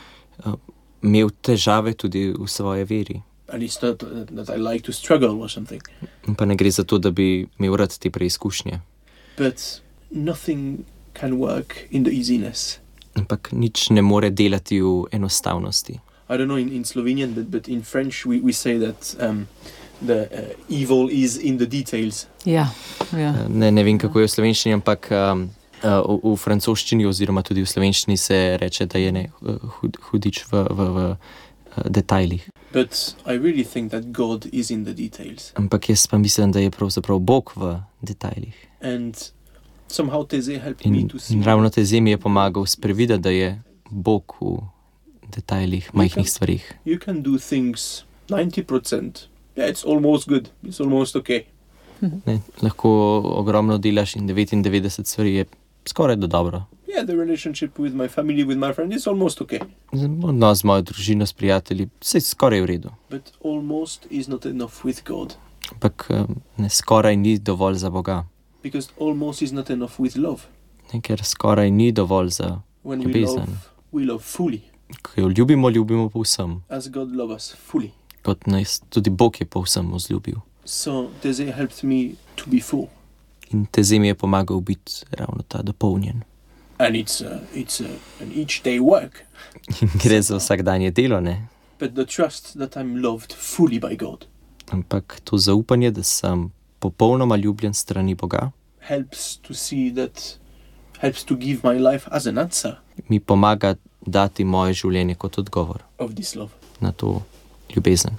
Speaker 4: uh, imel težave tudi v svoje veri.
Speaker 5: not that I like to struggle or something,
Speaker 4: Pa ne gre za to, da bi imel rad te preizkušnje.
Speaker 5: but nothing can work in the easiness.
Speaker 4: Ampak nič ne more delati v enostavnosti.
Speaker 5: I don't know in, in Slovenian, but, but in French we, we say that um, the uh, evil is in the details.
Speaker 3: Ja, ja.
Speaker 4: Ne, ne vem, kako je v slovenščini, ampak um, uh, v, v francoščini, oziroma tudi v slovenščini, se reče, da je ne, hud, hudič v, v, v uh, detajlih.
Speaker 5: But I really think that God is in the details.
Speaker 4: Ampak jaz pa mislim, da je pravzaprav Bog v detajlih.
Speaker 5: And
Speaker 4: In, in ravno te zemi je pomagal sprevideti, da je Bog v detajlih, majhnih stvarih.
Speaker 5: you can do things 90%. Yeah, it's almost good. It's almost okay. *laughs*
Speaker 4: Ne, lahko ogromno delaš in 99 stvari je skoraj da dobro.
Speaker 5: Yeah, the relationship with my family, with my friend, is almost okay.
Speaker 4: Odnos z mojo družino, s prijatelji, vse je skoraj v redu.
Speaker 5: But almost is not enough with God.
Speaker 4: Ampak eh, ne, skoraj ni dovolj za Boga,
Speaker 5: Because almost is not enough with love.
Speaker 4: ker skoraj ni dovolj za.
Speaker 5: When we
Speaker 4: Ljubezen.
Speaker 5: love, we love fully,
Speaker 4: Ko jo ljubimo, ljubimo povsem,
Speaker 5: as God loves us fully.
Speaker 4: kot nas tudi Bog je povsem vzljubil.
Speaker 5: So Teze helped me to be full.
Speaker 4: In te zemi je pomagal biti ravno ta dopolnjen.
Speaker 5: And it's, uh, it's uh, an each day work.
Speaker 4: In gre za vsakdanje delo, ne?
Speaker 5: But the trust that I'm loved fully by God
Speaker 4: ampak to zaupanje, da sem popolnoma ljubljen strani Boga, mi pomaga dati moje življenje kot odgovor na to ljubezen.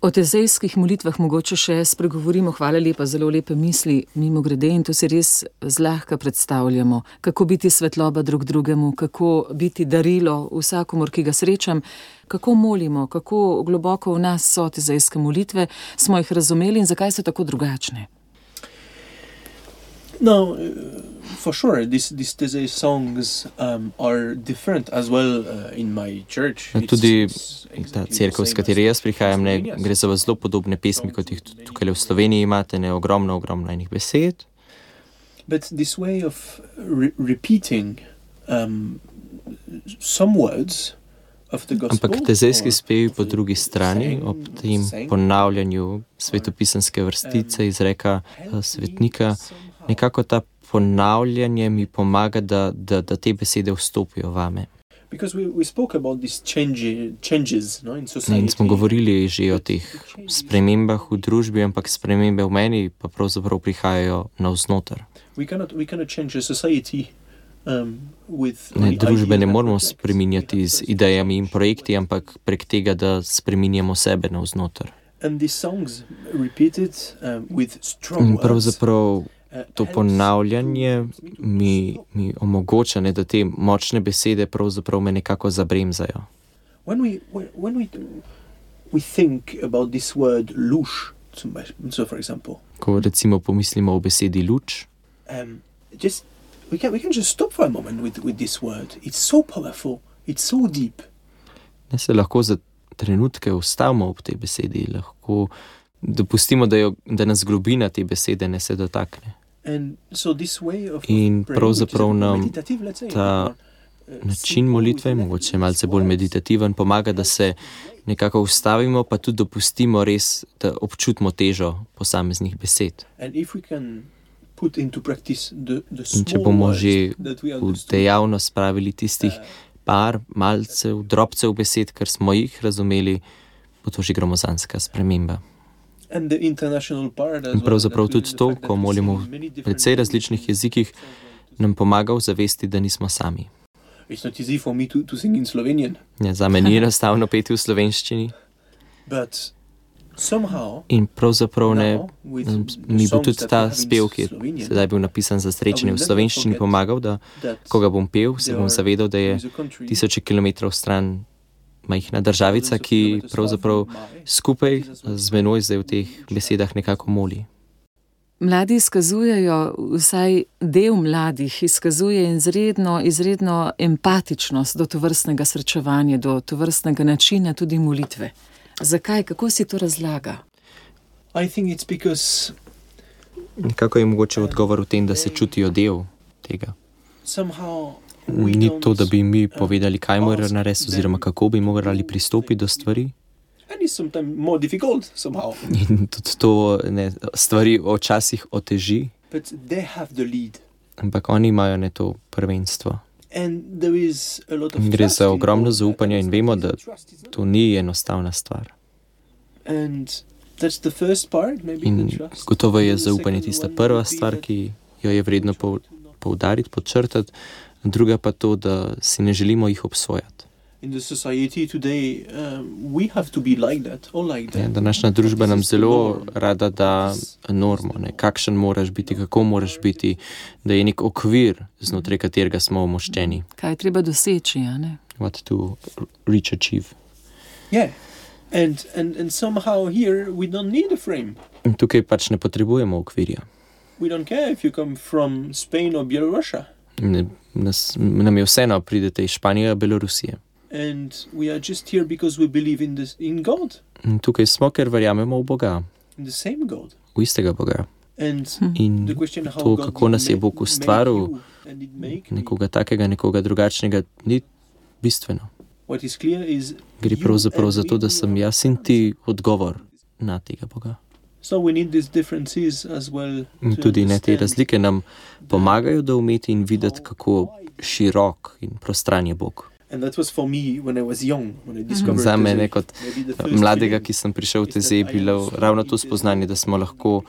Speaker 3: O tezejskih molitvah mogoče še spregovorimo, hvala lepa, zelo lepe misli, mimo grede in to si res zlahka predstavljamo, kako biti svetloba drug drugemu, kako biti darilo vsakomor, ki ga srečam, kako molimo, kako globoko v nas so tezejske molitve, smo jih razumeli in zakaj so tako drugačne.
Speaker 5: No, for sure, these these Teze songs um, are different as well uh, in my church. It's-
Speaker 4: tudi Ta
Speaker 5: same
Speaker 4: katero
Speaker 5: as
Speaker 4: jaz prihajam, ne, gre za zelo podobne pesmi, kot jih tukaj v Sloveniji imate, ne ogromno, ogromno enih besed.
Speaker 5: But this way of re- repeating um, some words of the gospel,
Speaker 4: Ampak tezejski spevi po drugi strani, ob tem ponavljanju svetopisanske vrstice, izreka
Speaker 5: help
Speaker 4: eh,
Speaker 5: me
Speaker 4: svetnika, nekako ta ponavljanje mi pomaga, da, da, da te besede vstopijo vame.
Speaker 5: Because we, we spoke about these change, changes no, in society.
Speaker 4: In smo govorili že o teh spremembah v družbi, ampak spremembe v meni pa pravzaprav prihajajo navznoter.
Speaker 5: We cannot, we cannot change a society um,
Speaker 4: Ne, družbe ne
Speaker 5: projects.
Speaker 4: spreminjati z idejami in projekti, ampak prek tega, da spreminjamo sebe navznoter.
Speaker 5: Um,
Speaker 4: In pravzaprav to ponavljanje mi, mi omogoča, ne, da te močne besede pravzaprav me nekako zabremzajo.
Speaker 5: When we when, we we think about this word so, so for example,
Speaker 4: Ko recimo pomislimo o besedi luč,
Speaker 5: um, just we can we can just stop for a moment with with this word. It's so powerful. It's so deep.
Speaker 4: ne, se lahko za trenutke ustavimo ob tej besedi, lahko dopustimo, da, jo, da nas globina te besede ne se dotakne. In pravzaprav nam ta
Speaker 5: uh,
Speaker 4: način molitve, mogoče malce bolj meditativen, pomaga, da se nekako ustavimo, pa tudi dopustimo res, da občutimo težo posameznih besed. In če bomo že V dejavnost spravili tistih
Speaker 5: uh,
Speaker 4: par malcev, drobcev besed, ker smo jih razumeli, bo to že gromozanska sprememba. In pravzaprav tudi to, ko molimo
Speaker 5: different
Speaker 4: precej različnih jezikih, nam pomaga v zavesti, da nismo sami. Ja, za me ni enostavno peti v slovenščini
Speaker 5: but somehow
Speaker 4: in pravzaprav ne. Mi bo tudi ta spev, ki je sedaj bil napisan za srečanje v slovenščini, pomagal, da ko ga bom pel, se bom zavedal, da je tisoče kilometrov stran majhna državica, ki pravzaprav skupaj z menoj zdaj v teh besedah nekako moli.
Speaker 3: Mladi izkazujejo, vsaj del mladih izkazuje izredno, izredno empatičnost do tovrstnega srečevanja, do tovrstnega načina tudi molitve. Zakaj, kako si to razlaga?
Speaker 5: I think it's because
Speaker 4: Nekako je mogoče odgovor v tem, da se čutijo del tega.
Speaker 5: somehow
Speaker 4: Ni to, da bi mi povedali, kaj morajo narediti, oziroma kako bi morali pristopiti do stvari. In tudi *laughs* to ne, stvari včasih oteži,
Speaker 5: But they have the lead.
Speaker 4: ampak oni imajo ne to prvenstvo.
Speaker 5: Of
Speaker 4: Gre za
Speaker 5: in
Speaker 4: ogromno zaupanja in vemo, da. To ni enostavna stvar. In gotovo je zaupanje tista prva stvar, ki jo je vredno poudariti, podčrtati, druga pa to, da si ne želimo jih obsojati.
Speaker 5: In the society today, um, we have to be like that, all like
Speaker 4: Ja,
Speaker 5: that.
Speaker 4: današnja družba nam zelo rada da normo, ne, kakšen moraš biti, kako moraš biti, da je nek okvir, znotraj katerega smo omoščeni.
Speaker 3: Kaj je treba doseči, a ne?
Speaker 4: What to reach, achieve.
Speaker 5: Yeah. And, and, and somehow here we don't need a frame.
Speaker 4: In tukaj pač ne potrebujemo okvirja.
Speaker 5: We don't care if you come from Spain or Belarusia.
Speaker 4: Ne, nas, nam je vseeno, pridete iz Španije ali Belorusije.
Speaker 5: And we are just here because we believe in, this, in God,
Speaker 4: In tukaj smo, ker verjamemo v Boga,
Speaker 5: in the same God.
Speaker 4: v istega Boga.
Speaker 5: And
Speaker 4: In
Speaker 5: the question how
Speaker 4: to, kako nas je Bog ustvaril, nekoga takega, nekoga drugačnega, ni bistveno. Gre pravzaprav za to, da sem jaz in ti odgovor na tega Boga.
Speaker 5: So we need these differences as well.
Speaker 4: In
Speaker 5: to
Speaker 4: tudi ne te razlike nam pomagajo, da umeti in videti, kako širok in prostran je Bog.
Speaker 5: And that was for me when I was young, when I discovered
Speaker 4: Za mene, kot mladega, ki sem prišel v
Speaker 5: is
Speaker 4: te
Speaker 5: that
Speaker 4: zdaj,
Speaker 5: I
Speaker 4: je bilo ravno to spoznanje, da lahko,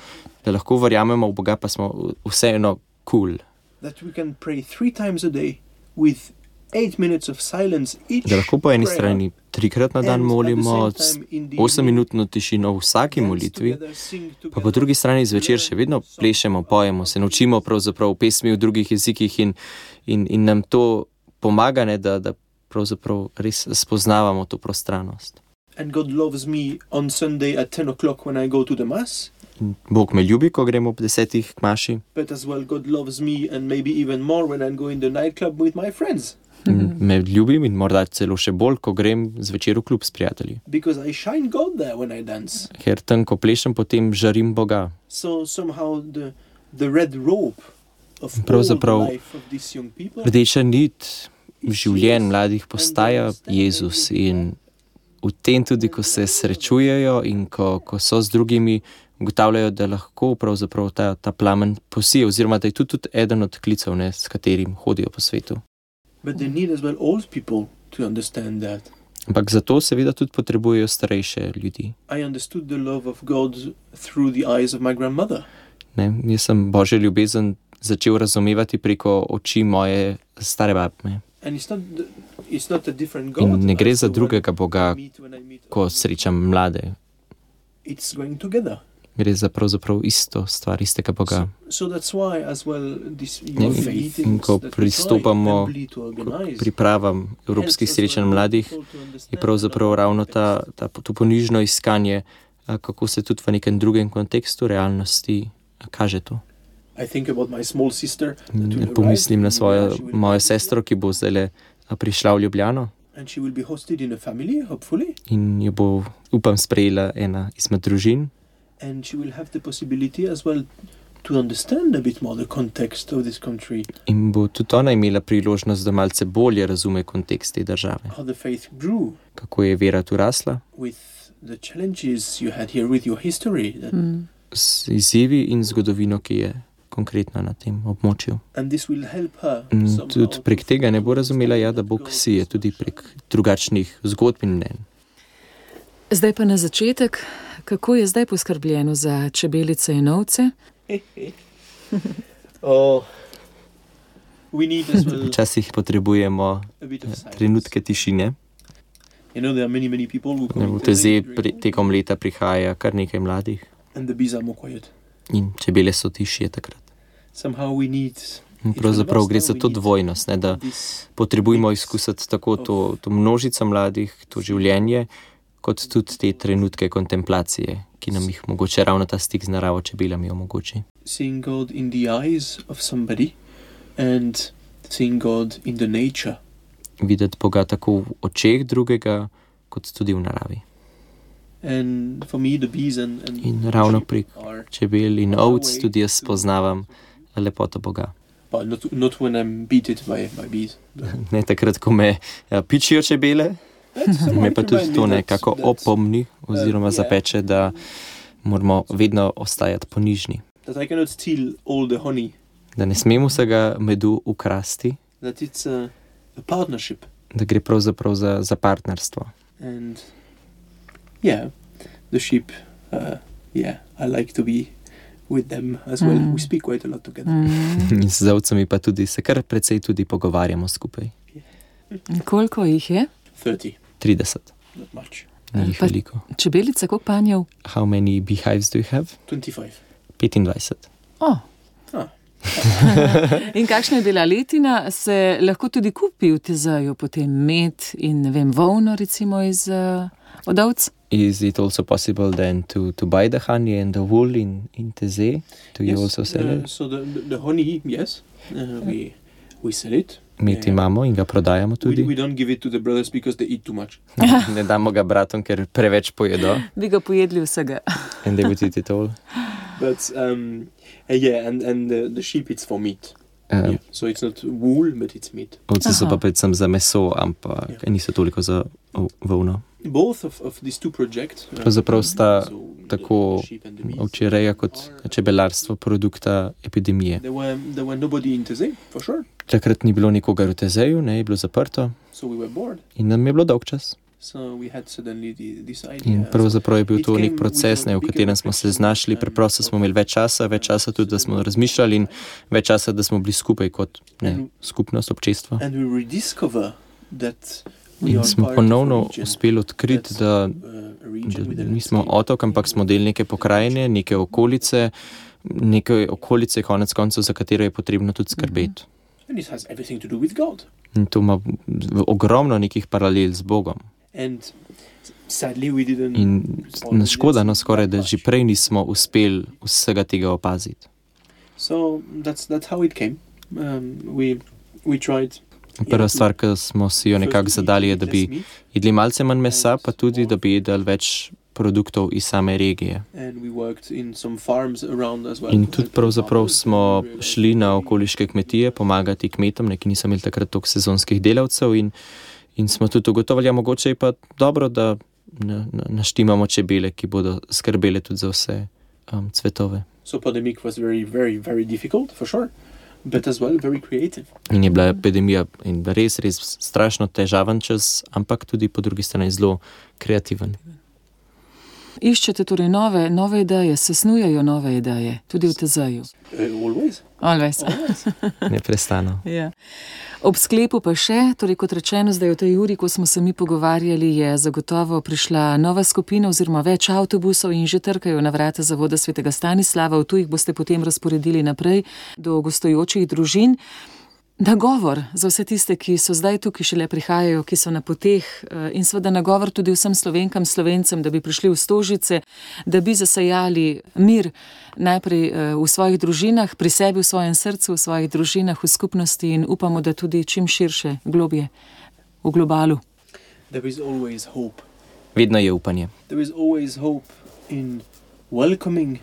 Speaker 4: da lahko verjamemo v Boga, pa smo vseeno kul. Cool. Da lahko po eni strani trikrat na
Speaker 5: and
Speaker 4: dan molimo,
Speaker 5: the
Speaker 4: 8-minutno tišino v vsaki molitvi, pa po drugi strani zvečer še vedno plešemo, pojemo, se naučimo pravzaprav pesmi v drugih jezikih in, in, in nam to pomaga, ne, da, da pravzaprav res spoznavamo to prostranost.
Speaker 5: And God loves me on Sunday at 10 o'clock when I go to the Mass,
Speaker 4: In Bog me ljubi, ko gremo ob desetih k maši,
Speaker 5: well, In
Speaker 4: in me ljubim in morda celo še bolj, ko grem zvečer v klub s prijatelji. Ker tam, ko plešem, potem žarim Boga.
Speaker 5: So somehow the, the
Speaker 4: Pravzaprav Rdeča nit življenj mladih postaja Jezus in v tem tudi, ko se srečujejo in ko, ko so z drugimi, ugotavljajo, da lahko pravzaprav ta, ta plamen posije, oziroma da je tudi, tudi eden od klicev, ne, s katerim hodijo po svetu.
Speaker 5: But they need as well old people to understand that.
Speaker 4: Ampak zato seveda tudi potrebujejo starejše ljudi.
Speaker 5: I understood the love of God through the eyes of my grandmother.
Speaker 4: Ne? Jaz sem božjo ljubezen začel razumevati preko oči moje stare babme.
Speaker 5: And it's not, the, it's not a different God.
Speaker 4: In ne gre za drugega Boga, ko srečam mlade.
Speaker 5: It's going together.
Speaker 4: Gre za pravzaprav isto stvar, istega Boga.
Speaker 5: So, so why well this
Speaker 4: in- in ko pristopamo
Speaker 5: organize
Speaker 4: Pripravam evropskih srečanj mladih je pravzaprav ravno ta, ta, to ponižno iskanje, kako se tudi v nekem drugem kontekstu realnosti kaže to.
Speaker 5: Arrive
Speaker 4: Pomislim na svojo mojo sestro, ki bo zdaj prišla v Ljubljano
Speaker 5: in
Speaker 4: jo bo, upam, sprejela ena izmed družin.
Speaker 5: And she will have the possibility as well to understand a bit more the context of this country
Speaker 4: In bo tudi ona imela priložnost, da malce bolje razume kontekst te države,
Speaker 5: how the faith grew
Speaker 4: kako je vera tu rasla,
Speaker 5: with the challenges you had here with your history that,
Speaker 3: Mm.
Speaker 4: z izzivi in zgodovino, ki je konkretna na tem območju.
Speaker 5: and this will help her
Speaker 4: In
Speaker 5: somehow
Speaker 4: tudi
Speaker 5: to
Speaker 4: prek tega ne bo razumela, ja,
Speaker 5: understand
Speaker 4: da Bog sije
Speaker 5: is
Speaker 4: tudi prek drugačnih zgodb in mnen.
Speaker 3: Zdaj pa na začetek, kako je zdaj poskrbljeno za čebelice in ovce? *laughs*
Speaker 5: oh
Speaker 4: Včasih potrebujemo eh, trenutke tišine. V
Speaker 5: in
Speaker 4: te zdaj tekom leta prihaja kar nekaj mladih
Speaker 5: and the bees are more quiet
Speaker 4: in čebele so tišje takrat. pravzaprav gre za to dvojnost, ne, da potrebujemo izkusiti tako to, to množico mladih, to življenje, kot tudi te trenutke kontemplacije, ki nam jih mogoče ravno ta stik z naravo čebelami omogoči.
Speaker 5: seeing God in the eyes of somebody and seeing God in the nature.
Speaker 4: Videti Boga tako v očeh drugega, kot tudi v naravi.
Speaker 5: And for me, the bees and, and
Speaker 4: In ravno
Speaker 5: are,
Speaker 4: čebel in ovc tudi jaz spoznavam lepoto Boga.
Speaker 5: but not, not when I'm beaten by, by bees. *laughs*
Speaker 4: Ne takrat, ko me ja, pičijo čebele, Me pa tudi to nekako opomni oziroma zapeče, da moramo vedno ostajati ponižni.
Speaker 5: That I cannot steal all the honey.
Speaker 4: Da ne smemo vsega medu ukrasti,
Speaker 5: That it's a, a partnership.
Speaker 4: da gre pravzaprav za, za partnerstvo.
Speaker 5: And yeah, the sheep. Uh, yeah, I like to be with them as well.
Speaker 3: Mm.
Speaker 5: We speak quite a lot together.
Speaker 3: Mm.
Speaker 4: In z ovcami pa tudi se kar precej tudi pogovarjamo skupaj.
Speaker 3: Koliko jih je?
Speaker 5: 30,
Speaker 4: 30,
Speaker 5: not much.
Speaker 4: ni jih veliko.
Speaker 3: Čebelica, koliko panjev?
Speaker 4: How many beehives do you have?
Speaker 5: 25.
Speaker 4: 25.
Speaker 3: Oh.
Speaker 5: Ah. *laughs*
Speaker 3: In kakšna je bila letina, se lahko tudi kupi v tezeju, potem med in ne vem, volno, recimo iz uh, odovc.
Speaker 4: Is it also possible then to, to buy the honey and the wool in, in Teze? Do you also sell
Speaker 5: uh,
Speaker 4: it?
Speaker 5: so the, the, the honey, yes, uh, we we sell it.
Speaker 4: Med
Speaker 5: yeah.
Speaker 4: imamo in ga prodajamo
Speaker 5: We,
Speaker 4: tudi.
Speaker 5: we don't give it to the brothers because they eat too much. *laughs*
Speaker 4: ne damo ga bratom, ker preveč pojedo. *laughs*
Speaker 3: Bi ga pojedli vsega. *laughs*
Speaker 4: And they would eat it all.
Speaker 5: But um, uh, yeah, and and the, the sheep it's for meat.
Speaker 4: Uh,
Speaker 5: Yeah. So it's not wool, but it's meat.
Speaker 4: Ovce so pa predvsem za meso, ampak
Speaker 5: Ja.
Speaker 4: niso toliko za volno.
Speaker 5: Both of, of these two projects. uh,
Speaker 4: Pravzaprav sta
Speaker 5: so
Speaker 4: tako Ovčereja kot čebelarstvo produkta epidemije.
Speaker 5: There were there were nobody in Teze for sure.
Speaker 4: Takrat ni bilo nikogar v Tezeju, ne, je bilo zaprto in nam je bilo dolg čas. In pravzaprav je bil to nek proces, ne, v katerem smo se znašli. Preprosto smo imeli več časa, več časa tudi, da smo razmišljali in več časa, da smo bili skupaj kot ne, skupnost, občestvo. In smo ponovno uspeli odkriti, da,
Speaker 5: uh,
Speaker 4: da nismo otok, ampak smo del neke pokrajine, neke okolice, neke okolice, konec koncev, za katero je potrebno tudi skrbeti.
Speaker 5: And it has everything to do with God.
Speaker 4: In to ima ogromno nekih paralel z Bogom.
Speaker 5: And sadly, we didn't.
Speaker 4: In
Speaker 5: respond
Speaker 4: nas škoda, no skoraj, da že prej nismo uspeli vsega tega opaziti.
Speaker 5: So that's that's how it came. Um, we we tried.
Speaker 4: Prva stvar, ki smo si jo nekako zadali, je, da bi jedli malce manj mesa, pa tudi, da bi jedli več produktov iz same regije.
Speaker 5: In
Speaker 4: tudi pravzaprav smo šli na okoliške kmetije pomagati kmetom, ne, ki niso imeli takrat toliko sezonskih delavcev, in, in smo tudi ugotovili, da mogoče je pa dobro, da na, na, naštimamo čebele, ki bodo skrbele tudi za vse um, cvetove.
Speaker 5: So pandemic was very, very, very difficult for sure, but as well very creative.
Speaker 4: In je bila epidemija in res, res strašno težaven čas, ampak tudi po drugi strani zelo kreativen.
Speaker 3: Iščete torej nove, nove ideje, se snujejo nove ideje, tudi v tezeju.
Speaker 5: Uh, always.
Speaker 3: Always.
Speaker 5: always. *laughs*
Speaker 4: Neprestano.
Speaker 3: Ja. Ob sklepu pa še, torej kot rečeno, zdaj v tej uri, ko smo se mi pogovarjali, je zagotovo prišla nova skupina oziroma več avtobusov in že trkajo na vrata Zavoda svetega Stanislava, v tujih boste potem razporedili naprej do gostujočih družin. Nagovor za vse tiste, ki so zdaj tukaj, šele prihajajo, ki so na poteh, eh, in seveda nagovor tudi vsem slovenkam, slovencem, da bi prišli v Stožice, da bi zasajali mir najprej eh, v svojih družinah, pri sebi, v svojem srcu, v svojih družinah, v skupnosti in upamo, da tudi čim širše, globje v globalu.
Speaker 5: There is always hope.
Speaker 4: Vedno je upanje.
Speaker 5: There is always hope in welcoming,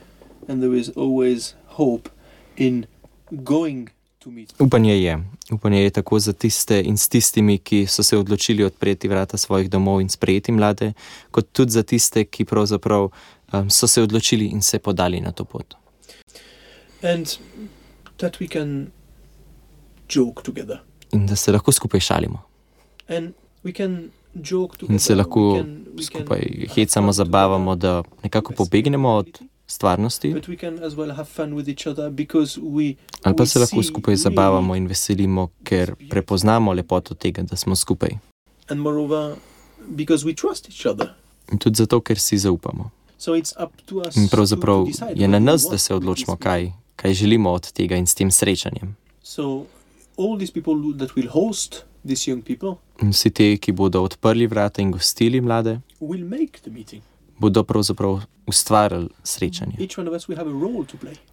Speaker 5: and there is always hope in going.
Speaker 4: Upanje je. Upanje je tako za tiste in s tistimi, ki so se odločili odpreti vrata svojih domov in sprejeti mlade, kot tudi za tiste, ki pravzaprav um, so se odločili in se podali na to pot.
Speaker 5: And that we can joke together.
Speaker 4: In da se lahko skupaj šalimo. In se lahko skupaj hecamo, zabavamo, da nekako pobegnemo od stvarnosti, ali pa se lahko skupaj zabavamo in veselimo, ker prepoznamo lepoto tega, da smo skupaj. In tudi zato, ker si zaupamo. In pravzaprav je na nas, da se odločimo, kaj, kaj želimo od tega in s tem srečanjem. In vsi ti, ki bodo odprli vrata in gostili mlade, bodo pravzaprav ustvarili srečanje.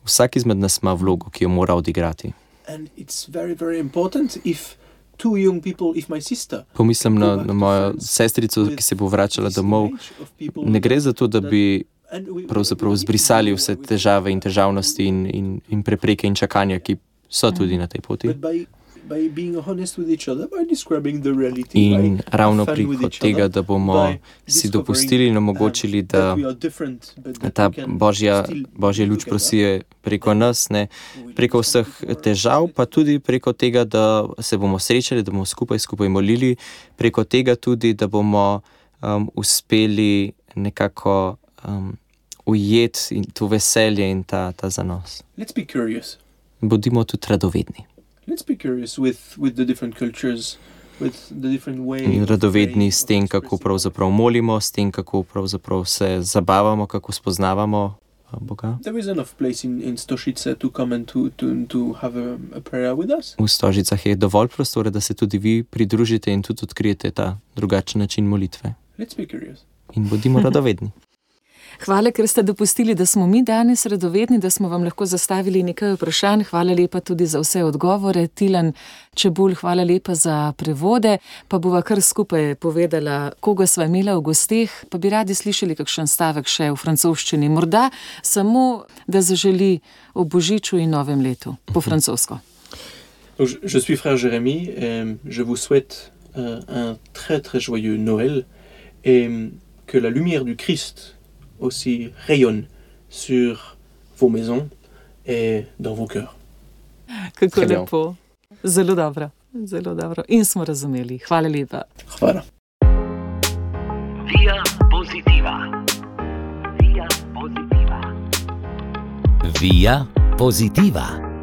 Speaker 4: Vsak izmed nas ima vlogo, ki jo mora odigrati.
Speaker 5: Very, very people, sister
Speaker 4: Pomislim na, na mojo sestrico, ki se bo vračala domov. Ne gre za to, da bi pravzaprav zbrisali vse težave in težavnosti in, in, in prepreke in čakanja, ki so tudi na tej poti.
Speaker 5: But by
Speaker 4: In ravno preko
Speaker 5: each
Speaker 4: tega, da bomo si dopustili in omogočili,
Speaker 5: um,
Speaker 4: da ta božja, božja luč prosije preko nas, ne preko vseh težav, pa tudi preko tega, da se bomo srečali, da bomo skupaj skupaj molili, preko tega tudi, da bomo um, uspeli nekako um, ujeti in to veselje in ta, ta zanos.
Speaker 5: Let's be curious.
Speaker 4: Bodimo tudi radovedni.
Speaker 5: Let's be curious with, with the different cultures, with the different ways.
Speaker 4: In radovedni s tem, kako pravzaprav molimo, s tem, kako pravzaprav se zabavamo, kako spoznavamo Boga.
Speaker 5: There is enough place in, in Stoshice to come and to, to, to have a, a prayer with us.
Speaker 4: V stožicah je dovolj prostora, da se tudi vi pridružite in tudi odkrijete ta drugačen način molitve.
Speaker 5: Let's be curious.
Speaker 4: In bodimo *laughs* radovedni.
Speaker 3: Hvala, ker ste dopustili, da smo mi danes radovedni, da smo vam lahko zastavili nekaj vprašanj. Hvala lepa tudi za vse odgovore. Tilan Čebul, hvala lepa za prevode. Pa bova kar skupaj povedala, koga sva imela v gosteh, pa bi radi slišali kakšen stavek še v francoščini. Morda samo, da zaželi o Božiču in novem letu po francosko.
Speaker 5: Donc, je, suis frère Jérémy et je vous souhaite euh, un très très joyeux Noël et euh, que la lumière du Christ aussi rayonne sur vos maisons et dans vos cœurs.
Speaker 3: Kako
Speaker 4: Très bien.
Speaker 3: lepo. Zelo dobro, zelo dobro. In smo razumeli. Hvala lepa.
Speaker 5: Voilà.
Speaker 1: Via positiva. Via positiva.
Speaker 2: Via positiva.